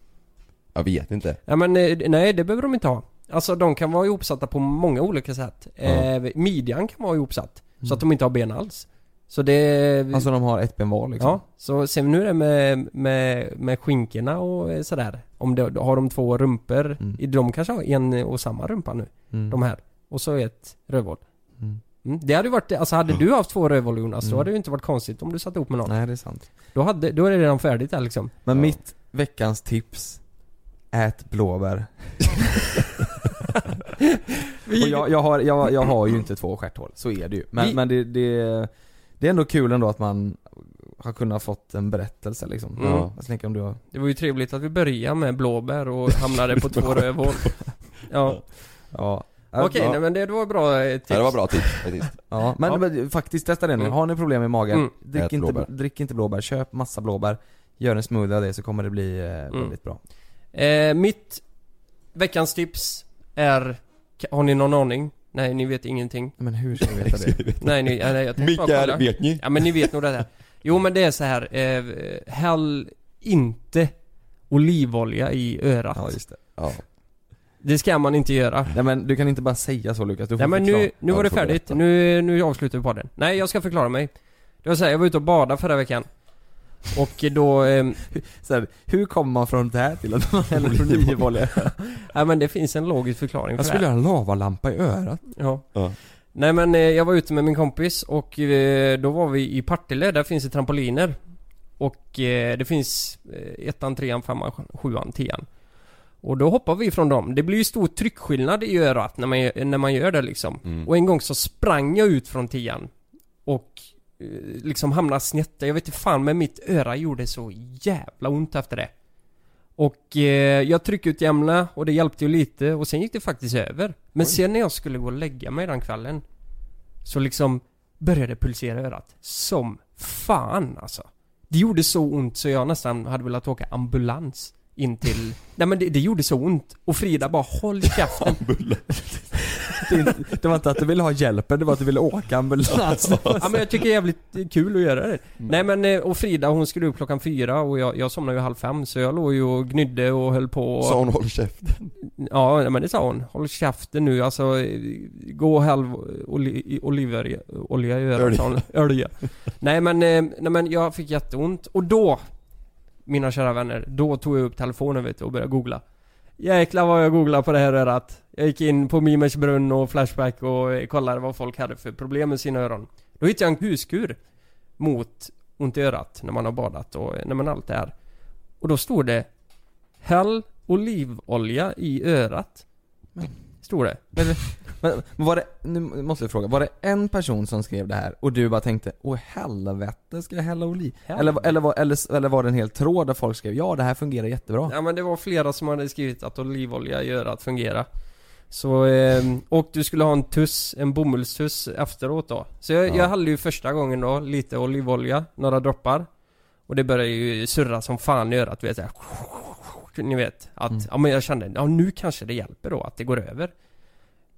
Jag vet inte. Ja men eh, nej, det behöver de inte ha. Alltså de kan vara ihopsatta på många olika sätt. Ja. Eh, midjan kan vara ihopsatt. Så Mm. att de inte har ben alls. Så det... Alltså de har ett ben var liksom. Ja, så sen nu är det med, med, med skinkorna och eh, sådär. Om det, har de två rumpor, Mm. de kanske har en och samma rumpa nu, Mm. de här. Och så ett rövhål. Mm. Mm. Det hade ju varit, alltså hade du haft två rövhål Jonas, då Mm. hade det ju inte varit konstigt om du satt ihop med någon. Nej det är sant. Då, hade, då är det redan färdigt där liksom. Men Ja. mitt veckans tips Ät blåbär. Och jag, jag, har, jag, jag har ju inte två stjärthål, så är det ju. Men, Vi- men det, det, det är ändå kul ändå att man har kunnat fått en berättelse liksom. Mm. Ja. Jag tänker om du har... Det var ju trevligt att vi började med blåbär och hamnade på två rövhål. Ja. Ja. Okej, ja. nej men det var bra eh, tips. Ja, det var bra tips. Ja, men, Ja. men faktiskt testa det nu. Mm. Har ni problem med magen, Mm. drick, Ät inte, blåbär. drick inte blåbär. Köp massa blåbär. Gör en smoothie av det så kommer det bli eh, Mm. väldigt bra. Eh, mitt veckans tips är, har ni någon aning? Nej, ni vet ingenting. Men hur ska vi veta det? Nej, ni, nej jag tänkte bara Mikael, kolla. vet ni? Ja men ni vet nog det här. Jo men det är så här. Eh, häll inte olivolja i örat. Ja just det. Ja. Det ska man inte göra. Nej men du kan inte bara säga så Lukas, du får Nej men nu, förklara. nu var det färdigt. Nu, nu avslutar vi podden. Nej jag ska förklara mig. Det var så här, jag var ute och badade förra veckan. Och då, eh, Så här, hur kommer man från det här till att man häller olivolja? ja men det finns en logisk förklaring för Jag det skulle här. ha en lavalampa i örat. Ja. Ja. Nej men eh, jag var ute med min kompis och eh, då var vi i Partille, där finns det trampoliner. Och eh, det finns eh, ettan, trean, femman, sjuan, tian. Och då hoppar vi från dem. Det blir ju stor tryckskillnad i örat när man, när man gör det liksom. Mm. Och en gång så sprang jag ut från tian. Och liksom hamnade snett. Jag vet inte fan men mitt öra gjorde så jävla ont efter det. Och eh, jag tryckutjämnade och det hjälpte ju lite och sen gick det faktiskt över. Men sen när jag skulle gå och lägga mig den kvällen Så liksom började pulsera örat. Som fan alltså. Det gjorde så ont så jag nästan hade velat åka ambulans in till... Nej men det, det gjorde så ont. Och Frida bara 'Håll käften' inte, det var inte att du ville ha hjälpen, det var att du ville åka ambulans. Ja men jag tycker det är jävligt kul att göra det. Nej men, eh, och Frida hon skulle upp klockan fyra och jag, jag somnade ju halv fem så jag låg ju och gnydde och höll på och... Sa hon håll käften? Ja men det sa hon. Håll käften nu alltså, eh, gå och häll oli, olivolja olja i örat. Ölja. Nej men, eh, nej men jag fick jätteont och då, mina kära vänner, då tog jag upp telefonen vet du och började googla. Jäklar vad jag googlade på det här örat. Jag gick in på Mimers brunn och Flashback och kollade vad folk hade för problem med sina öron. Då hittade jag en huskur mot ont i örat när man har badat och när man allt det här. Och då stod det Häll olivolja i örat. Stod det. Men, men men var det, nu måste jag fråga, var det en person som skrev det här och du bara tänkte Åh helvete, ska jag hälla oliv? Eller, eller, var, eller, eller var det en hel tråd där folk skrev ja det här fungerar jättebra? Ja men det var flera som hade skrivit att olivolja gör att fungera. Så, eh, och du skulle ha en tuss, en bomullstuss efteråt då. Så jag, Ja. jag hade ju första gången då lite olivolja, några droppar. Och det började ju surra som fan i örat, du vet såhär. Ni vet, att, Mm. ja men jag kände, ja nu kanske det hjälper då, att det går över.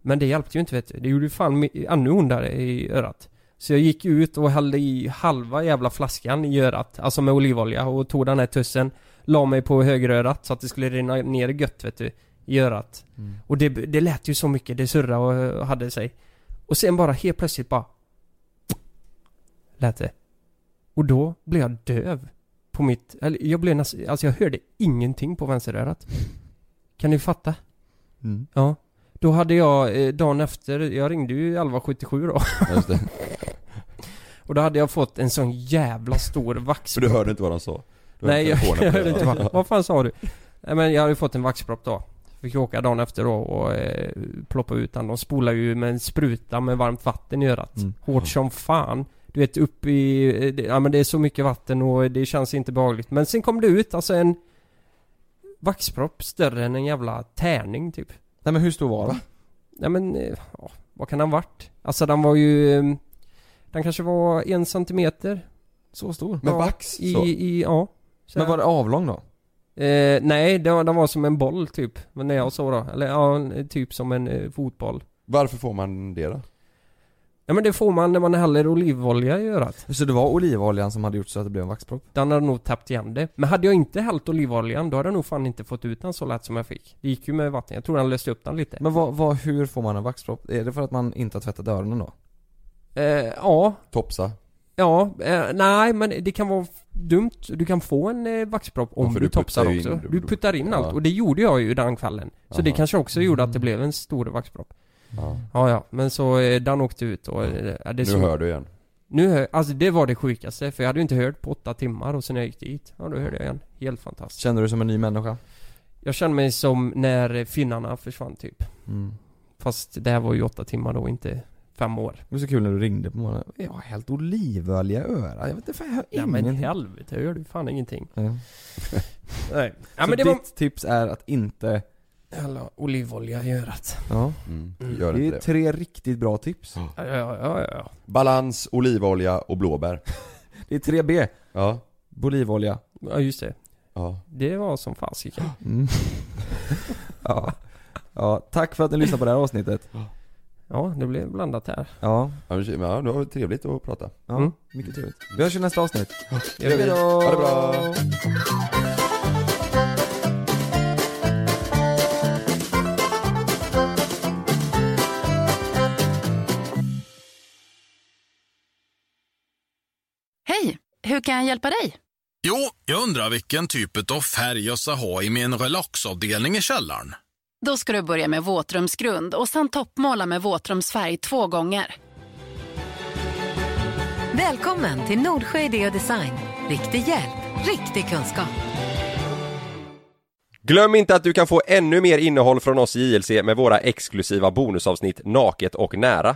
Men det hjälpte ju inte vet du, det gjorde ju fan ännu ondare i örat. Så jag gick ut och hällde i halva jävla flaskan i örat, alltså med olivolja och tog den här tussen La mig på högerörat så att det skulle rinna ner gött vet du, i örat. Mm. Och det, det lät ju så mycket, det surrade och, och hade sig. Och sen bara helt plötsligt bara Lät det. Och då blev jag döv. På mitt, eller jag blev nästan, alltså jag hörde ingenting på vänsterörat. Kan ni fatta? Mm. Ja. Då hade jag, eh, dagen efter, jag ringde ju 1177 då. Just det. Och då hade jag fått en sån jävla stor För vaxpropp. du hörde inte vad de sa? Du Nej jag, jag hörde inte vad, vad fan sa du? Nej men jag hade fått en vaxpropp då. Fick åka dagen efter då och eh, ploppa ut den. De spolar ju med en spruta med varmt vatten i örat. Mm. Hårt som fan. Du vet upp i, eh, det- ja men det är så mycket vatten och det känns inte behagligt. Men sen kom det ut alltså en vaxpropp större än en jävla tärning typ. Nej men hur stor var den? Nej men, eh, ja, vad kan den varit? Alltså den var ju, eh, den kanske var en centimeter. Så stor? Med Ja, vax? I, så? i, ja. Så Men var det avlång då? Eh, nej, den var, den var som en boll typ. Men när jag såg då. Eller ja, typ som en eh, fotboll. Varför får man det då? Ja men det får man när man häller olivolja i örat. Så det var olivoljan som hade gjort så att det blev en vaxpropp? Den hade nog täppt igen det. Men hade jag inte hällt olivoljan, då hade jag nog fan inte fått ut den så lätt som jag fick. Det gick ju med vatten. Jag tror den löste upp den lite. Men vad, vad, hur får man en vaxpropp? Är det för att man inte har tvättat öronen då? Eh, ja, Topsa? ja, eh, nej men det kan vara dumt. Du kan få en eh, vaxpropp om Ja, du, du topsar ju också. in- du puttar in Ja. allt. Och det gjorde jag ju den kvällen. Så det Aha. kanske också gjorde att Mm. det blev en stor vaxpropp. Ja. Ja, ja. Men så, eh, den åkte ut och... eh, ja, det Nu så- hör du igen. Nu hör, alltså det var det sjukaste, för jag hade ju inte hört på åtta timmar och sen när jag gick dit, ja då hörde jag igen. Helt fantastiskt. Kände du dig som en ny människa? Jag kände mig som när finnarna försvann typ. Mm. Fast det här var ju åtta timmar då, inte fem år. Det var så kul när du ringde på morgonen. Jag har hällt olivolja i örat. Jag vet inte fan, jag hör Ja men ingenting. helvete, jag hörde ju fan ingenting. Ja. Nej. Ja så men det ditt var... tips är att inte... Jävla olivolja i örat. Ja. Mm. Mm. Gör Det är det. tre riktigt bra tips. Ja. Ja, ja, ja. Balans, olivolja och blåbär. Det är tre B. Ja. Olivolja. Ja just det. Ja. Det var som fasiken. Mm. ja. ja. Tack för att ni lyssnade på det här avsnittet. Ja, det blev blandat här. Ja. Ja, men ja, det var trevligt att prata. Ja, Mm. mycket trevligt. Vi hörs i nästa avsnitt. Ha det bra! Hur kan jag hjälpa dig? Jo, jag undrar vilken typ av färg jag ska ha i min relaxavdelning i källaren. Då ska du börja med våtrumsgrund och sen toppmåla med våtrumsfärg två gånger. Välkommen till Nordsjö Idé och Design. Riktig hjälp, riktig kunskap. Glöm inte att du kan få ännu mer innehåll från oss i JLC med våra exklusiva bonusavsnitt Naket och nära.